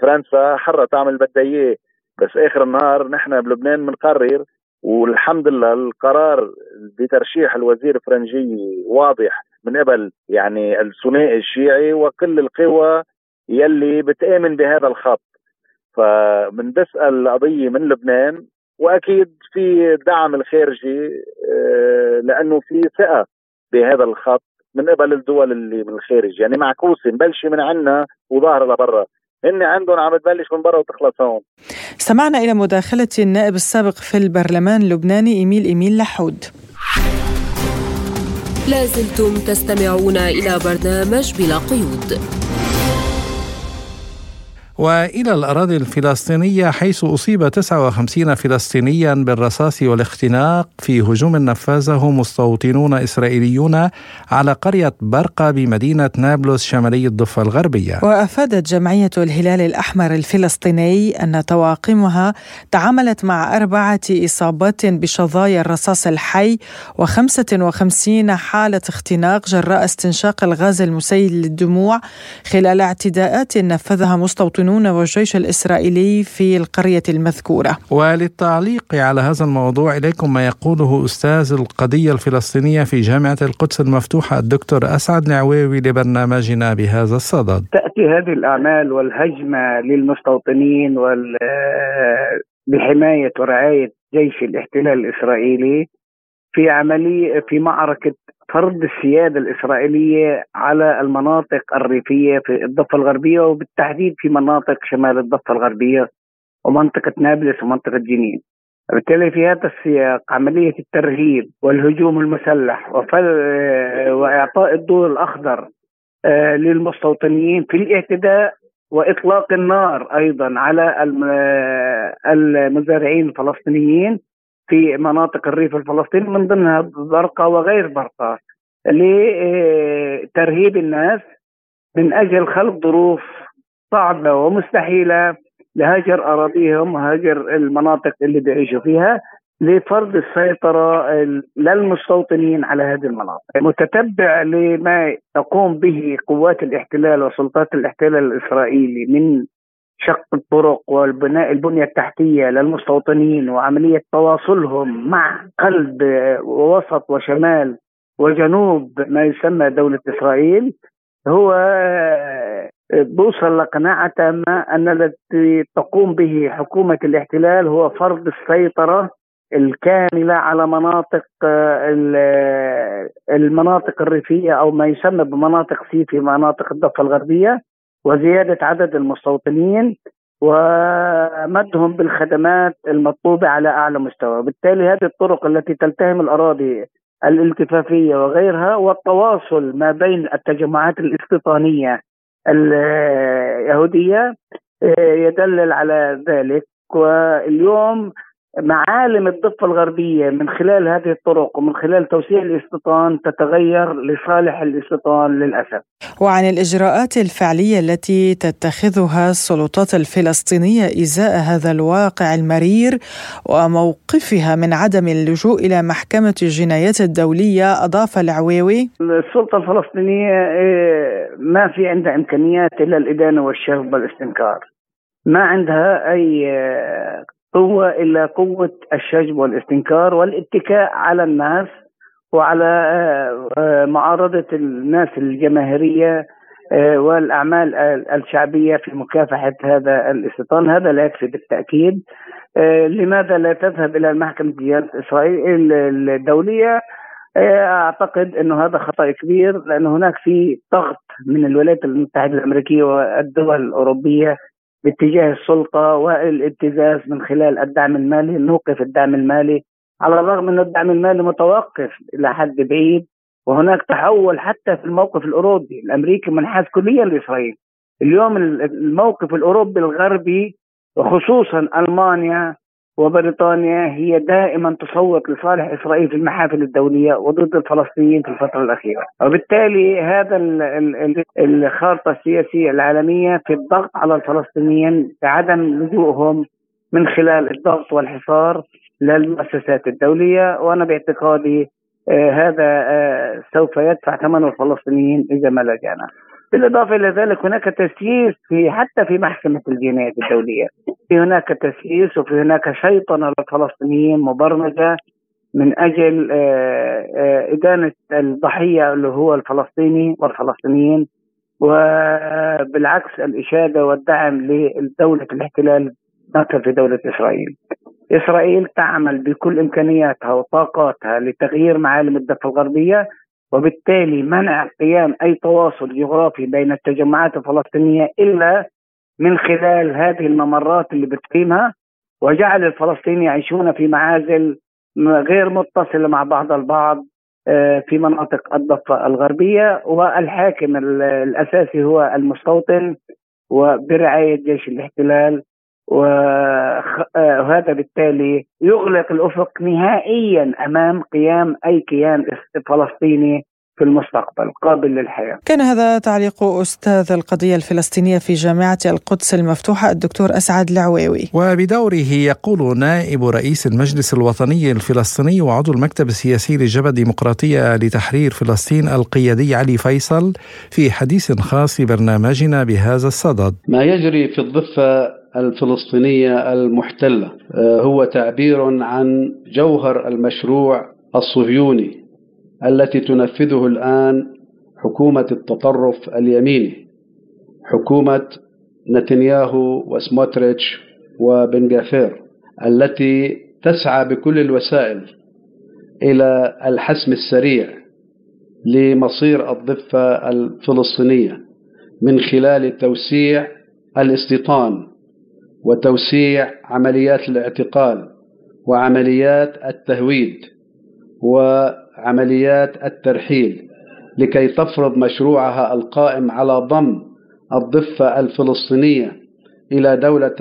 S8: فرنسا حرة تعمل بدها إياه. بس آخر النهار نحن بلبنان بنقرر والحمد لله القرار بترشيح الوزير الفرنجي واضح من قبل يعني الثنائي الشيعي وكل القوى يلي بتآمن بهذا الخط. فبنسأل القضية من لبنان وأكيد في دعم الخارجي آه، لأنه في ثقة بهذا الخط من قبل الدول اللي من الخارج. يعني معكوسة مبلشة من عنا وظاهرة لبرا. هن عندهم عم تبلش من برا وتخلص هون.
S2: سمعنا إلى مداخلة النائب السابق في البرلمان اللبناني إيميل إيميل لحود.
S3: لازلتم تستمعون إلى برنامج بلا قيود.
S1: وإلى الأراضي الفلسطينية حيث أصيب 59 فلسطينيا بالرصاص والاختناق في هجوم نفذه مستوطنون إسرائيليون على قرية برقة بمدينة نابلس شمالي الضفة الغربية.
S2: وأفادت جمعية الهلال الأحمر الفلسطيني أن طواقمها تعاملت مع أربعة إصابات بشظايا الرصاص الحي و55 حالة اختناق جراء استنشاق الغاز المسيل للدموع خلال اعتداءات نفذها مستوطنون المواطنون والجيش الإسرائيلي في القرية المذكورة.
S1: وللتعليق على هذا الموضوع إليكم ما يقوله أستاذ القضية الفلسطينية في جامعة القدس المفتوحة الدكتور أسعد نعويوي لبرنامجنا بهذا الصدد.
S9: تأتي هذه الأعمال والهجمة للمستوطنين وال بحماية ورعاية جيش الاحتلال الإسرائيلي في عملية في معركة فرض السيادة الإسرائيلية على المناطق الريفية في الضفة الغربية وبالتحديد في مناطق شمال الضفة الغربية ومنطقة نابلس ومنطقة جنين. بالتالي في هذا السياق عملية الترهيب والهجوم المسلح وإعطاء الضوء الأخضر آه، للمستوطنين في الاعتداء وإطلاق النار أيضا على المزارعين الفلسطينيين في مناطق الريف الفلسطيني من ضمنها برقة وغير برقة لترهيب الناس من أجل خلق ظروف صعبة ومستحيلة. لهجر أراضيهم وهجر المناطق اللي بيعيشوا فيها لفرض السيطرة للمستوطنين على هذه المناطق. متتبع لما تقوم به قوات الاحتلال وسلطات الاحتلال الإسرائيلي من شق الطرق والبناء البنية التحتية للمستوطنين وعملية تواصلهم مع قلب ووسط وشمال وجنوب ما يسمى دولة إسرائيل هو بوصل لقناعة تامة أن الذي تقوم به حكومة الاحتلال هو فرض السيطرة الكاملة على مناطق المناطق الريفية أو ما يسمى بمناطق سي في مناطق الضفة الغربية. وزيادة عدد المستوطنين ومدهم بالخدمات المطلوبة على أعلى مستوى. بالتالي هذه الطرق التي تلتهم الأراضي الالتفافية وغيرها والتواصل ما بين التجمعات الاستيطانية اليهودية يدلل على ذلك. واليوم معالم الضفة الغربية من خلال هذه الطرق ومن خلال توسيع الاستيطان تتغير لصالح الاستيطان للأسف.
S2: وعن الإجراءات الفعلية التي تتخذها السلطات الفلسطينية إزاء هذا الواقع المرير وموقفها من عدم اللجوء إلى محكمة الجنايات الدولية أضاف العويوي
S9: السلطة الفلسطينية إيه، ما في عندها إمكانيات إلا الإدانة والشغب والاستنكار. ما عندها أي قوة إلا قوة الشجب والاستنكار والاتكاء على الناس وعلى معارضة الناس الجماهيرية والأعمال الشعبية في مكافحة هذا الاستيطان. هذا لا يكفي بالتأكيد. لماذا لا تذهب إلى محكمة إسرائيل الدولية؟ أعتقد إنه هذا خطأ كبير لأن هناك في ضغط من الولايات المتحدة الأمريكية والدول الأوروبية باتجاه السلطة والابتزاز من خلال الدعم المالي نوقف الدعم المالي. على الرغم إن الدعم المالي متوقف إلى حد بعيد وهناك تحول حتى في الموقف الأوروبي. الأمريكي منحاز كليا لإسرائيل. اليوم الموقف الأوروبي الغربي وخصوصا ألمانيا وبريطانيا هي دائما تصوت لصالح إسرائيل في المحافل الدولية وضد الفلسطينيين في الفترة الأخيرة، وبالتالي هذا الخارطة السياسية العالمية في الضغط على الفلسطينيين بعدم لجوءهم من خلال الضغط والحصار للمؤسسات الدولية وأنا باعتقادي آه هذا آه سوف يدفع ثمنه الفلسطينيين إذا ما لجأنا. بالإضافة إلى ذلك هناك تسييس في حتى في محكمة الجنايات الدولية. في هناك تسييس وفي هناك شيطنة للفلسطينيين مبرمجة من أجل إدانة الضحية اللي هو الفلسطيني والفلسطينيين وبالعكس الإشادة والدعم لدولة الاحتلال مثل في دولة إسرائيل. إسرائيل تعمل بكل إمكانياتها وطاقاتها لتغيير معالم الضفة الغربية وبالتالي منع قيام أي تواصل جغرافي بين التجمعات الفلسطينية إلا من خلال هذه الممرات اللي بتقيمها وجعل الفلسطينيين يعيشون في معازل غير متصلة مع بعض البعض في مناطق الضفة الغربية. والحاكم الأساسي هو المستوطن وبرعاية جيش الاحتلال وهذا بالتالي يغلق الأفق نهائيا أمام قيام أي كيان فلسطيني في المستقبل قابل للحياة.
S2: كان هذا تعليق أستاذ القضية الفلسطينية في جامعة القدس المفتوحة الدكتور أسعد العويوي.
S1: وبدوره يقول نائب رئيس المجلس الوطني الفلسطيني وعضو المكتب السياسي لجبهة الديمقراطيه لتحرير فلسطين القيادي علي فيصل في حديث خاص ببرنامجنا بهذا الصدد.
S10: ما يجري في الضفة الفلسطينية المحتلة. هو تعبير عن جوهر المشروع الصهيوني التي تنفذه الآن حكومة التطرف اليميني حكومة نتنياهو وسموتريتش وبن جافير التي تسعى بكل الوسائل إلى الحسم السريع لمصير الضفة الفلسطينية من خلال توسيع الاستيطان وتوسيع عمليات الاعتقال وعمليات التهويد وعمليات الترحيل لكي تفرض مشروعها القائم على ضم الضفة الفلسطينية إلى دولة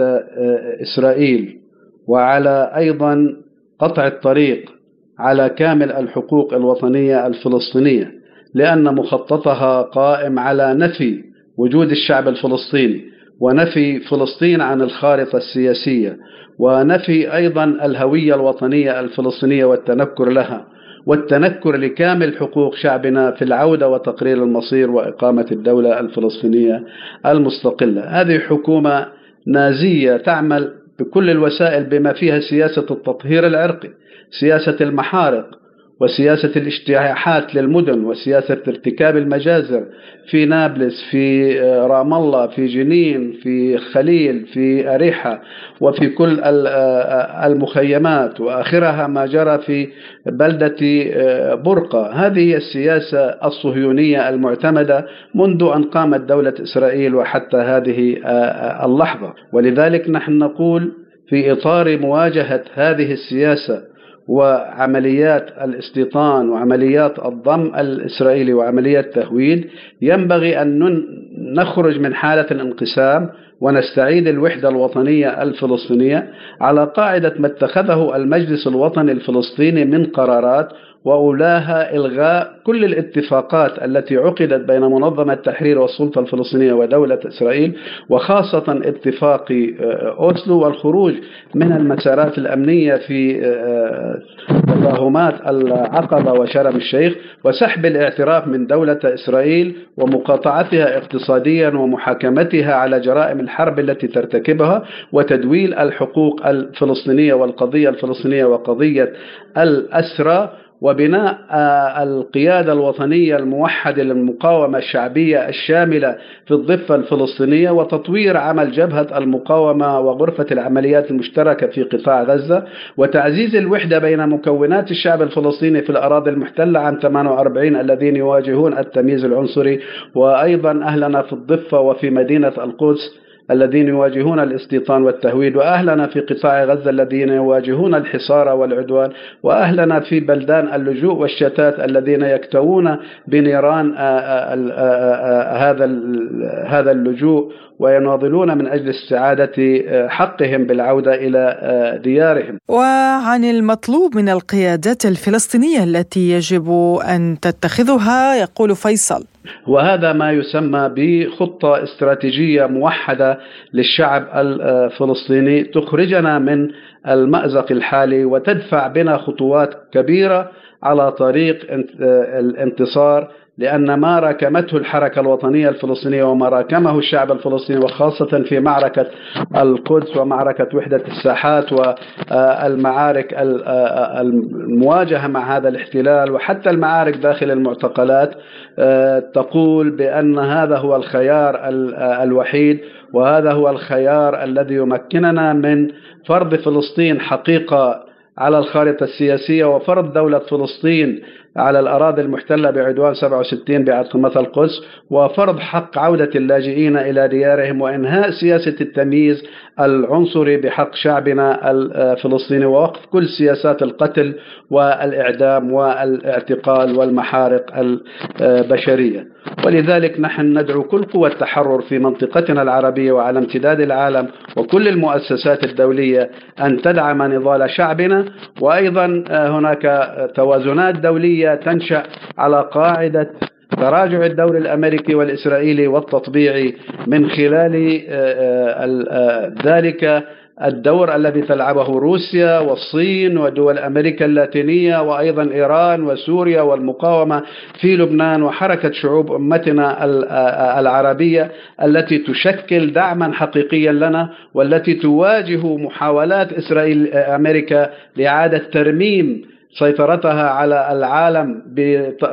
S10: إسرائيل. وعلى أيضا قطع الطريق على كامل الحقوق الوطنية الفلسطينية لأن مخططها قائم على نفي وجود الشعب الفلسطيني. ونفي فلسطين عن الخارطة السياسية ونفي أيضا الهوية الوطنية الفلسطينية والتنكر لها والتنكر لكامل حقوق شعبنا في العودة وتقرير المصير وإقامة الدولة الفلسطينية المستقلة. هذه حكومة نازية تعمل بكل الوسائل بما فيها سياسة التطهير العرقي سياسة المحارق وسياسة الاجتياحات للمدن وسياسة ارتكاب المجازر في نابلس في رام الله في جنين في خليل في أريحة وفي كل المخيمات وآخرها ما جرى في بلدة برقة. هذه السياسة الصهيونية المعتمدة منذ أن قامت دولة إسرائيل وحتى هذه اللحظة. ولذلك نحن نقول في إطار مواجهة هذه السياسة وعمليات الاستيطان وعمليات الضم الإسرائيلي وعمليات تهويد ينبغي أن نخرج من حالة الانقسام ونستعيد الوحدة الوطنية الفلسطينية على قاعدة ما اتخذه المجلس الوطني الفلسطيني من قرارات وأولاها إلغاء كل الاتفاقات التي عقدت بين منظمة التحرير والسلطة الفلسطينية ودولة إسرائيل وخاصة اتفاق أوسلو والخروج من المسارات الأمنية في تفاهمات العقبة وشرم الشيخ وسحب الاعتراف من دولة إسرائيل ومقاطعتها اقتصاديا ومحاكمتها على جرائم الحرب التي ترتكبها وتدويل الحقوق الفلسطينية والقضية الفلسطينية وقضية الأسرى. وبناء آه، القيادة الوطنية الموحدة للمقاومة الشعبية الشاملة في الضفة الفلسطينية وتطوير عمل جبهة المقاومة وغرفة العمليات المشتركة في قطاع غزة وتعزيز الوحدة بين مكونات الشعب الفلسطيني في الأراضي المحتلة عام 48 الذين يواجهون التمييز العنصري وأيضا أهلنا في الضفة وفي مدينة القدس الذين يواجهون الاستيطان والتهويد وأهلنا في قطاع غزة الذين يواجهون الحصار والعدوان وأهلنا في بلدان اللجوء والشتات الذين يكتوون بنيران هذا هذا اللجوء ويناضلون من أجل استعادة حقهم بالعودة إلى ديارهم.
S2: وعن المطلوب من القيادات الفلسطينية التي يجب أن تتخذها يقول فيصل
S10: وهذا ما يسمى بخطة استراتيجية موحدة للشعب الفلسطيني. تخرجنا من المأزق الحالي وتدفع بنا خطوات كبيرة على طريق الانتصار لأن ما راكمته الحركة الوطنية الفلسطينية وما راكمه الشعب الفلسطيني وخاصة في معركة القدس ومعركة وحدة الساحات والمعارك المواجهة مع هذا الاحتلال وحتى المعارك داخل المعتقلات تقول بأن هذا هو الخيار الوحيد وهذا هو الخيار الذي يمكننا من فرض فلسطين حقيقة على الخارطة السياسية وفرض دولة فلسطين على الأراضي المحتلة بعدوان 67 بعاصمة القدس وفرض حق عودة اللاجئين إلى ديارهم وإنهاء سياسة التمييز العنصري بحق شعبنا الفلسطيني ووقف كل سياسات القتل والإعدام والاعتقال والمحارق البشرية. ولذلك نحن ندعو كل قوى التحرر في منطقتنا العربية وعلى امتداد العالم وكل المؤسسات الدولية أن تدعم نضال شعبنا. وأيضا هناك توازنات دولية تنشأ على قاعدة تراجع الدور الأمريكي والإسرائيلي والتطبيعي من خلال ذلك الدور الذي تلعبه روسيا والصين ودول أمريكا اللاتينية وأيضا إيران وسوريا والمقاومة في لبنان وحركة شعوب أمتنا العربية التي تشكل دعما حقيقيا لنا والتي تواجه محاولات إسرائيل أمريكا لإعادة ترميم سيطرتها على العالم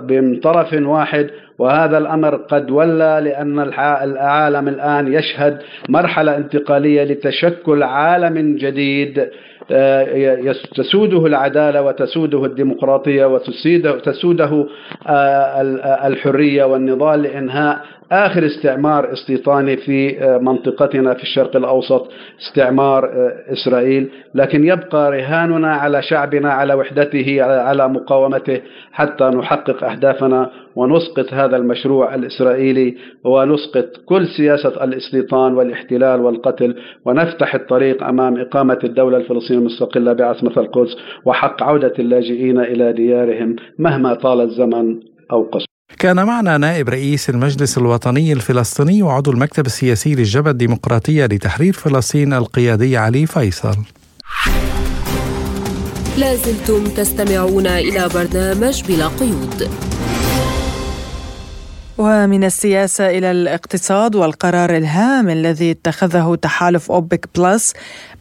S10: من طرف واحد وهذا الأمر قد ولى لأن العالم الآن يشهد مرحلة انتقالية لتشكل عالم جديد آه، تسوده العدالة وتسوده الديمقراطية وتسوده آه، الحرية والنضال لإنهاء آخر استعمار استيطاني في آه، منطقتنا في الشرق الأوسط استعمار آه، إسرائيل. لكن يبقى رهاننا على شعبنا على وحدته على مقاومته حتى نحقق أهدافنا ونسقط هذا المشروع الإسرائيلي ونسقط كل سياسة الاستيطان والاحتلال والقتل. ونفتح الطريق أمام إقامة الدولة الفلسطينية المستقلة بعاصمة القدس وحق عودة اللاجئين إلى ديارهم مهما طال الزمن أو قصر.
S1: كان معنا نائب رئيس المجلس الوطني الفلسطيني وعضو المكتب السياسي للجبهة الديمقراطية لتحرير فلسطين القيادي علي فيصل.
S3: لازلتم تستمعون إلى برنامج بلا قيود.
S2: ومن السياسة إلى الاقتصاد والقرار الهام الذي اتخذه تحالف أوبك بلس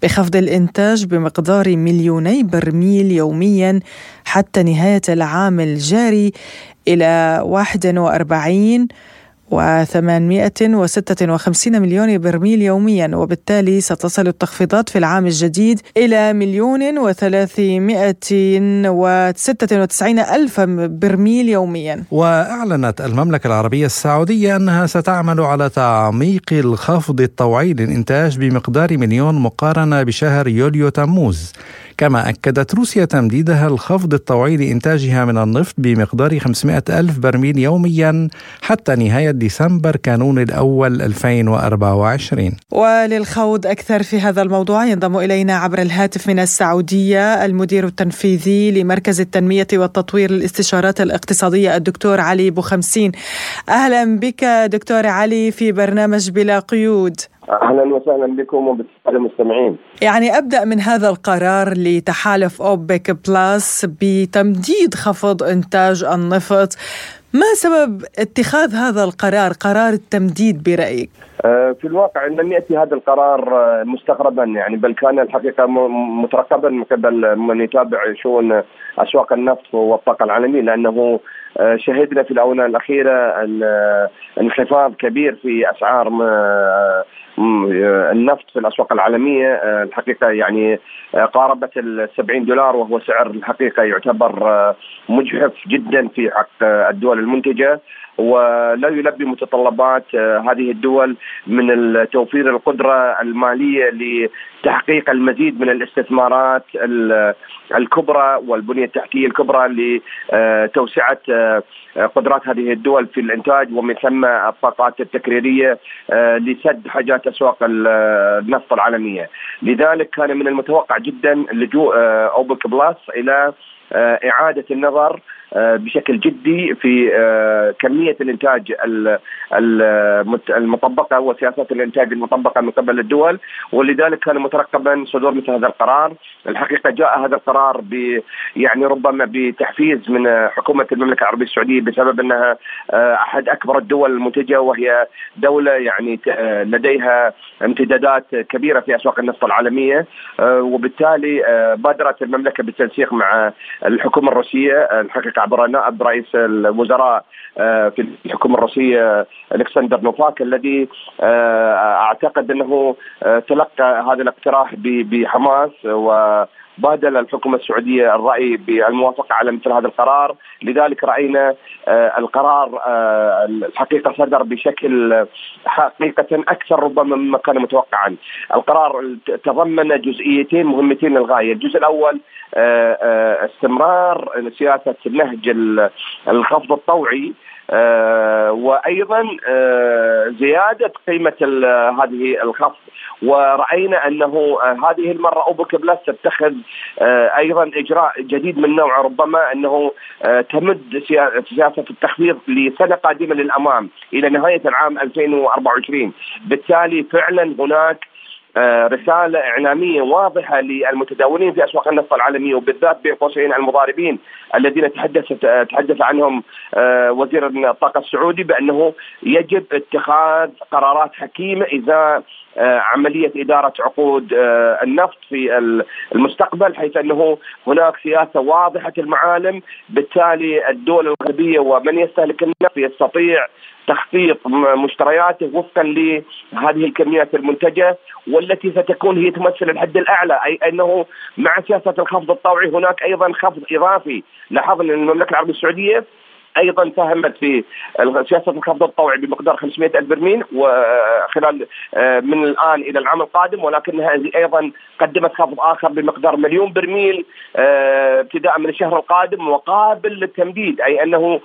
S2: بخفض الإنتاج بمقدار مليوني برميل يوميا حتى نهاية العام الجاري إلى 41 و856 مليون برميل يوميا وبالتالي ستصل التخفيضات في العام الجديد إلى مليون و396 ألف برميل يوميا.
S1: وأعلنت المملكة العربية السعودية أنها ستعمل على تعميق الخفض الطوعي للإنتاج بمقدار مليون مقارنة بشهر يوليو تموز. كما أكدت روسيا تمديدها الخفض الطوعي لإنتاجها من النفط بمقدار 500 ألف برميل يوميا حتى نهاية ديسمبر كانون الأول 2024
S2: وللخوض أكثر في هذا الموضوع ينضم إلينا عبر الهاتف من السعودية المدير التنفيذي لمركز التنمية والتطوير للاستشارات الاقتصادية الدكتور علي بوخمسين. أهلا بك دكتور علي في برنامج بلا قيود.
S11: أهلا وسهلا بكم وبالسادة المستمعين.
S2: يعني أبدأ من هذا القرار لتحالف أوبك بلس بتمديد خفض إنتاج النفط ما سبب اتخاذ هذا القرار قرار التمديد برأيك؟
S11: آه، في الواقع لم يأتي هذا القرار آه، مستغربا يعني بل كان الحقيقة مترقبا من قبل من يتابع شؤون أسواق النفط والطاقه العالميه لأنه آه، شهدنا في الآونة الأخيرة انخفاض كبير في أسعار النفط في الأسواق العالمية الحقيقة يعني قاربت ال 70 دولار وهو سعر الحقيقة يعتبر مجحف جدا في حق الدول المنتجة. ولا يلبي متطلبات آه، هذه الدول من توفير القدرة المالية لتحقيق المزيد من الاستثمارات الكبرى والبنية التحتية الكبرى لتوسعه آه، قدرات هذه الدول في الإنتاج ومن ثم الطاقات التكريرية آه، لسد حاجات أسواق النفط العالمية، لذلك كان من المتوقع جدا لجوء أوبك بلس إلى إعادة النظر آه، بشكل جدي في آه، كمية الإنتاج المطبقة وسياسات الإنتاج المطبقة من قبل الدول ولذلك كان مترقبا صدور مثل هذا القرار. الحقيقة جاء هذا القرار ب يعني ربما بتحفيز من حكومة المملكة العربية السعودية بسبب أنها آه، أحد أكبر الدول المنتجة وهي دولة يعني لديها امتدادات كبيرة في أسواق النفط العالمية. وبالتالي بادرت المملكة بالتنسيق مع الحكومة الروسية. الحقيقة عبر نائب رئيس الوزراء آه، في الحكومة الروسية ألكسندر نوفاك الذي آه، أعتقد أنه آه، تلقى هذا الاقتراح بحماس و بادل الحكومة السعودية الرأي بالموافقة على مثل هذا القرار. لذلك رأينا القرار الحقيقة صدر بشكل حقيقة أكثر ربما مما كان متوقعا. القرار تضمن جزئيتين مهمتين للغاية. الجزء الأول آه، آه، استمرار سياسة نهج الخفض الطوعي آه، وأيضا زيادة قيمة هذه الخفض ورأينا أنه هذه المرة اوبك بلس تتخذ أيضا إجراء جديد من نوعه ربما أنه تمد سياسة التخفيض لسنة قادمة للأمام إلى نهاية العام 2024 بالتالي فعلا هناك آه، رسالة إعلامية واضحة للمتداولين في أسواق النفط العالمية وبالذات بين قوسين المضاربين الذين تحدث تحدث عنهم آه، وزير الطاقة السعودي بأنه يجب اتخاذ قرارات حكيمة إذا آه، عملية إدارة عقود النفط في المستقبل حيث أنه هناك سياسة واضحة المعالم. بالتالي الدول الغربية ومن يستهلك النفط يستطيع تخفيض مشترياته وفقا لهذه الكميات المنتجة والتي ستكون هي تمثل الحد الأعلى. أي أنه مع سياسة الخفض الطوعي هناك أيضا خفض إضافي. لاحظنا إن المملكة العربية السعودية أيضا ساهمت في سياسة الخفض الطوعي بمقدار 500 ألف برميل وخلال آه، من الآن إلى العام القادم ولكنها أيضا قدمت خفض آخر بمقدار مليون برميل آه، ابتداء من الشهر القادم وقابل للتمديد أي أنه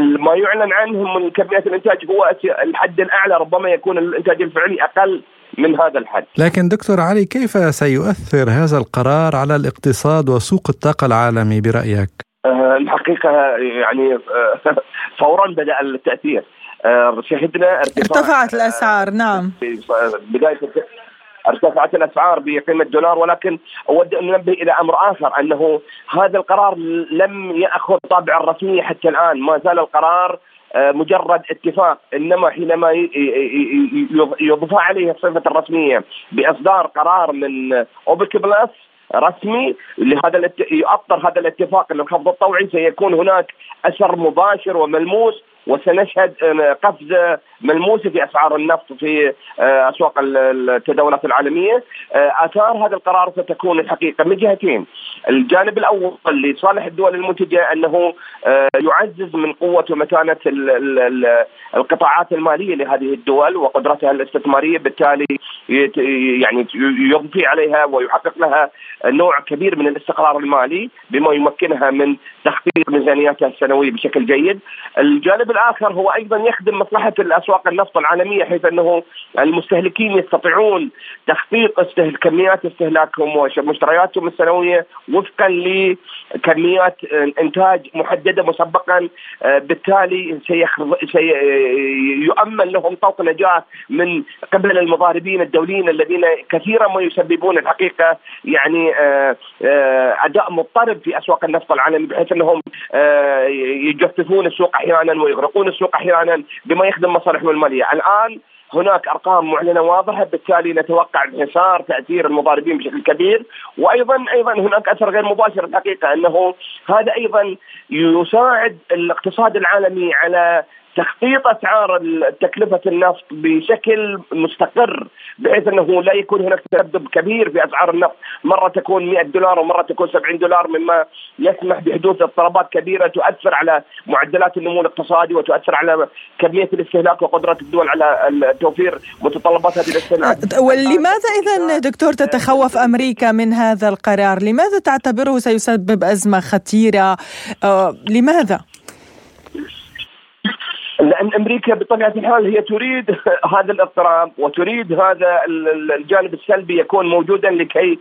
S11: ما يعلن عنه من كميات الإنتاج هو الحد الأعلى ربما يكون الإنتاج الفعلي أقل من هذا الحد
S1: لكن دكتور علي كيف سيؤثر هذا القرار على الاقتصاد وسوق الطاقة العالمي برأيك؟
S11: آه، الحقيقة يعني آه، فورا بدأ التأثير. آه، شهدنا
S2: ارتفعت الأسعار نعم.
S11: بداية ارتفعت الأسعار بقيمة دولار ولكن أود أن أنبه إلى أمر آخر أنه هذا القرار لم يأخذ طابع الرسميه حتى الآن. ما زال القرار مجرد اتفاق إنما حينما يضاف عليه الصفة الرسمية بإصدار قرار من أوبك بلس رسمي لهذا يؤطر هذا الاتفاق الخفض الطوعي سيكون هناك أثر مباشر وملموس وسنشهد قفزه ملموسه في أسعار النفط في آه، أسواق التداولات العالمية آه، آثار هذا القرار ستكون الحقيقة من جهتين الجانب الأول لصالح الدول المنتجة أنه آه، يعزز من قوة ومتانة القطاعات المالية لهذه الدول وقدرتها الاستثمارية بالتالي يعني يضفي عليها ويحقق لها نوع كبير من الاستقرار المالي بما يمكنها من تخفيض ميزانياتها السنوية بشكل جيد. الجانب الآخر هو أيضا يخدم مصلحة الأسواق النفط العالمية حيث أنه المستهلكين يستطيعون تخفيض كميات استهلاكهم ومشترياتهم السنوية وفقا لكميات إنتاج محددة مسبقا بالتالي سيؤمن لهم طوق نجاة من قبل المضاربين الدوليين الذين كثيرا ما يسببون الحقيقة يعني أداء مضطرب في أسواق النفط العالمي بحيث أنهم يجففون السوق أحيانا ويغرقون السوق أحيانا بما يخدم مصالحهم المالية، الآن هناك أرقام معلنة واضحة بالتالي نتوقع انحسار تأثير المضاربين بشكل كبير. وأيضا أيضا هناك أثر غير مباشر الحقيقة أنه هذا أيضا يساعد الاقتصاد العالمي على تخفيض أسعار تكلفة النفط بشكل مستقر بحيث أنه لا يكون هناك تذبذب كبير في أسعار النفط، مرة تكون 100 دولار ومرة تكون 70 دولار مما يسمح بحدوث اضطرابات كبيرة تؤثر على معدلات النمو الاقتصادي وتؤثر على كمية الاستهلاك وقدره الدول على توفير متطلبات هذه الاستهلاك.
S2: ولماذا إذا دكتور تتخوف أمريكا من هذا القرار؟ لماذا تعتبره سيسبب أزمة خطيرة؟ آه لماذا؟
S11: لأن أمريكا بطبيعة الحال هي تريد هذا الاضطراب وتريد هذا الجانب السلبي يكون موجودا لكي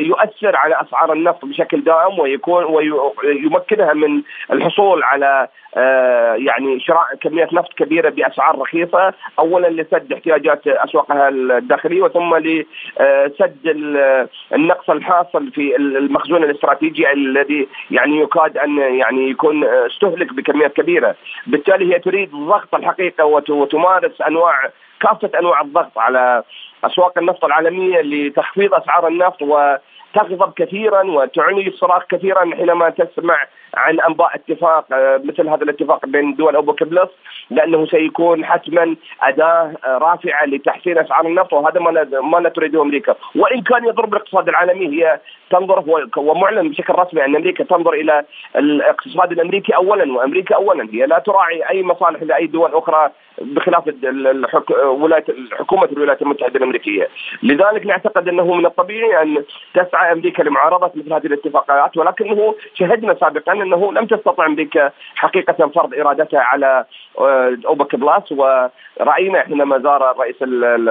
S11: يؤثر على أسعار النفط بشكل دائم ويكون ويمكنها من الحصول على يعني شراء كميات نفط كبيرة بأسعار رخيصة اولا لسد احتياجات أسواقها الداخلية وثم لسد النقص الحاصل في المخزون الاستراتيجي الذي يعني يكاد أن يعني يكون استهلك بكميات كبيرة. بالتالي هي تريد الضغط الحقيقة وتمارس انواع كافة أنواع الضغط على أسواق النفط العالمية لتخفيض أسعار النفط وتغضب كثيرا وتعني الصراخ كثيرا حينما تسمع عن أنباء اتفاق مثل هذا الاتفاق بين دول اوبك بلس لأنه سيكون حتما أداة رافعة لتحسين أسعار النفط وهذا ما ما تريده أمريكا. وإن كان يضرب الاقتصاد العالمي هي تنظر ومعلن بشكل رسمي أن أمريكا تنظر إلى الاقتصاد الأمريكي اولا وأمريكا اولا. هي لا تراعي أي مصالح لأي دول أخرى بخلاف حكومة الولايات المتحدة الأمريكية، لذلك نعتقد أنه من الطبيعي أن تسعى أمريكا لمعارضة مثل هذه الاتفاقات ولكنه شهدنا سابقا أنه لم تستطع أمريكا حقيقة فرض إرادتها على أوبك بلاس ورأينا حينما زار الرئيس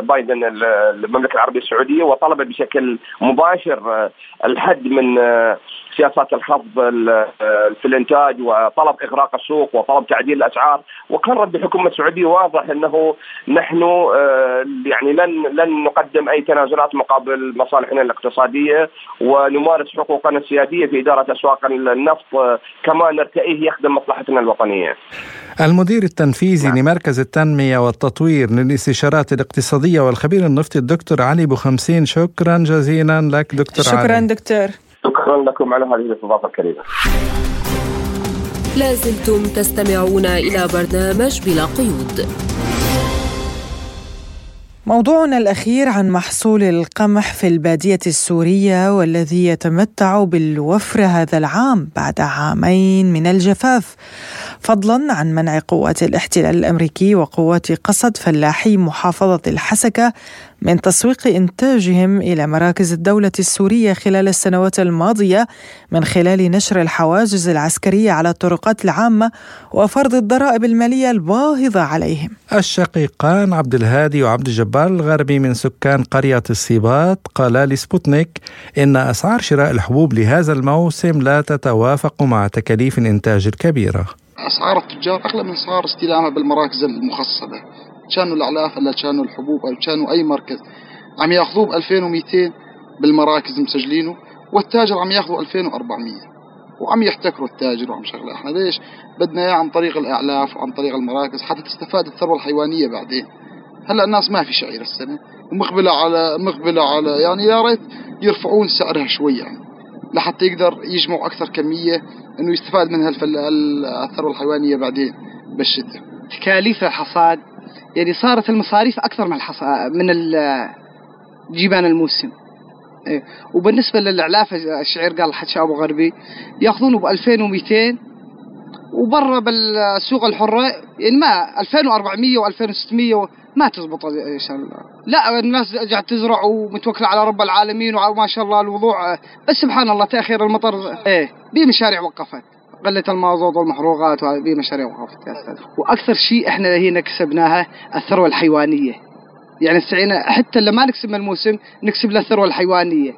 S11: بايدن المملكة العربية السعودية وطلب بشكل مباشر الحد من سياسات الخفض في الإنتاج وطلب إغراق السوق وطلب تعديل الأسعار وكان رد الحكومة السعوديه واضح أنه نحن يعني لن لن نقدم أي تنازلات مقابل مصالحنا الاقتصادية ونمارس حقوقنا السيادية في إدارة أسواق النفط كما نرتئيه يخدم مصلحتنا الوطنية.
S1: المدير التنفيذي نعم. لمركز التنمية والتطوير للاستشارات الاقتصادية والخبير النفطي الدكتور علي بوخمسين شكرا جزيلا لك دكتور
S2: شكرا
S1: علي.
S2: شكرا دكتور.
S11: شكرا لكم على هذه الاستضافة الكريمة.
S3: لازلتم تستمعون إلى برنامج بلا قيود.
S2: موضوعنا الأخير عن محصول القمح في البادية السورية والذي يتمتع بالوفرة هذا العام بعد عامين من الجفاف فضلا عن منع قوات الاحتلال الأمريكي وقوات قصد فلاحي محافظة الحسكة من تسويق إنتاجهم إلى مراكز الدولة السورية خلال السنوات الماضية من خلال نشر الحواجز العسكرية على الطرقات العامة وفرض الضرائب المالية الباهظة عليهم.
S1: الشقيقان عبد الهادي وعبد الجبار الغربي من سكان قرية الصيبات قالا لسبوتنيك إن أسعار شراء الحبوب لهذا الموسم لا تتوافق مع تكاليف الإنتاج الكبيرة.
S12: أسعار التجار أغلى من أسعار استلامها بالمراكز المخصبة كانوا الأعلاف ولا كانوا الحبوب أو كانوا أي مركز. عم يأخذوه ب 2200 بالمراكز مسجلينه والتاجر عم ياخذوا 2400 وعم يحتكروا التاجر وعم شغلة. إحنا ليش؟ بدنا إياه عن طريق الأعلاف وعن طريق المراكز حتى تستفاد الثروة الحيوانية بعدين. هلأ الناس ما في شعير السنة. ومقبله على مقبلة على يعني يا ريت يرفعون سعرها شوي يعني لحتى يقدر يجمعوا أكثر كمية إنه يستفاد منها الثروة الحيوانية بعدين بالشتاء.
S13: تكاليف الحصاد يعني صارت المصاريف أكثر من الحص... من جيبان الموسم. إيه. وبالنسبة للإعلاف الشعير قال حكى أبو غربي ياخذونه ب 2200 وبرا بالسوق الحرة يعني ما 2400 و2600 ما تزبط إن شاء الله. لا الناس قاعد تزرع ومتوكلة على رب العالمين وما شاء الله الوضوع. بس سبحان الله تأخير المطر إيه بمشاريع وقفت. قلة المازوت والمحروقات وهذه مشاريع وقفت يا أستاذ وأكثر شيء إحنا هنا كسبناها الثروة الحيوانية. يعني استعينا حتى لما نكسب من الموسم نكسب الثروة الحيوانية.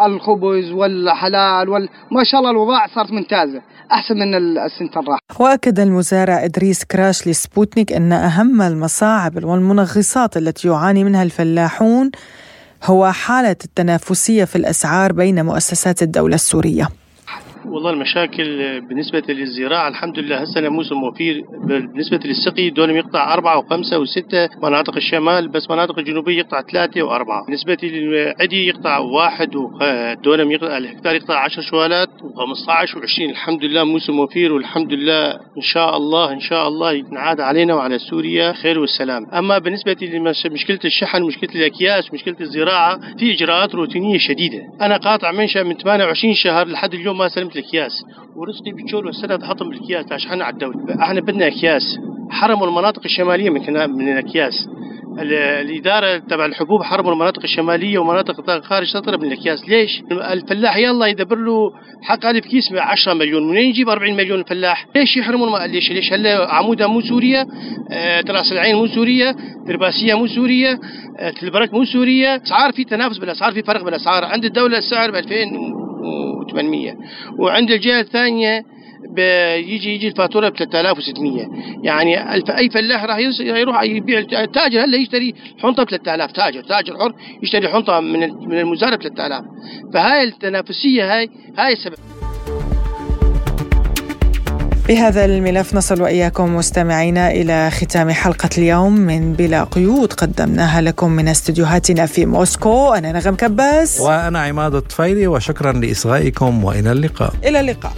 S13: الخبز والحلال وال... ما شاء الله الوضاع صارت ممتازة أحسن من السنة الراحه
S2: وأكد المزارع إدريس كراش لسبوتنيك إن أهم المصاعب والمنغصات التي يعاني منها الفلاحون هو حالة التنافسية في الأسعار بين مؤسسات الدولة السورية.
S14: والله المشاكل بالنسبة للزراعة الحمد لله هسه موسم وفير بالنسبة للسقي دول يقطع أربعة وخمسة وستة مناطق الشمال بس مناطق الجنوبية يقطع ثلاثة وأربعة. بالنسبة للعدي يقطع واحد ودولم يقطع الهكتار يقطع 10 شوالات و15 و20 الحمد لله موسم وفير والحمد لله إن شاء الله إن شاء الله ينعاد علينا وعلى سوريا خير والسلام. أما بالنسبة لمشكلة الشحن مشكلة الأكياس مشكلة الزراعة في إجراءات روتينية شديدة. أنا قاطع منشأ من 28 شهر لحد اليوم ما سلمت الأكياس. ورزقي بتشول والسنة حطهم بالاكياس عشان الدولة. أحنا بدنا أكياس. حرموا المناطق الشمالية من من الأكياس. الإدارة تبع الحبوب حرموا المناطق الشمالية ومناطق خارج سطرة من الأكياس. ليش؟ الفلاح يلا يدبر له حق ألف كيس ب 10 مليون. منين يجيب 40 مليون الفلاح؟ ليش يحرموا ليش ليش هلا عمودة مو سورية آه تراس العين مو سورية ترباسية مو سورية آه تلبرك مو سورية. أسعار في تنافس بالأسعار في فرق بالأسعار. عند الدولة السعر ب 2000 800 وعند الجهة الثانية بيجي يجي الفاتورة ب 3600 يعني أي فلاح راح يروح يبيع التاجر هلا يشتري حنطة ب 3000 تاجر تاجر حر يشتري حنطة من من المزارع ب 3000 فهاي التنافسية هاي هاي السبب.
S2: بهذا الملف نصل وإياكم مستمعينا إلى ختام حلقة اليوم من بلا قيود قدمناها لكم من استديوهاتنا في موسكو. أنا نغم كباس.
S1: وأنا عماد الطفيلي وشكرا لإصغائكم وإلى اللقاء.
S2: إلى اللقاء.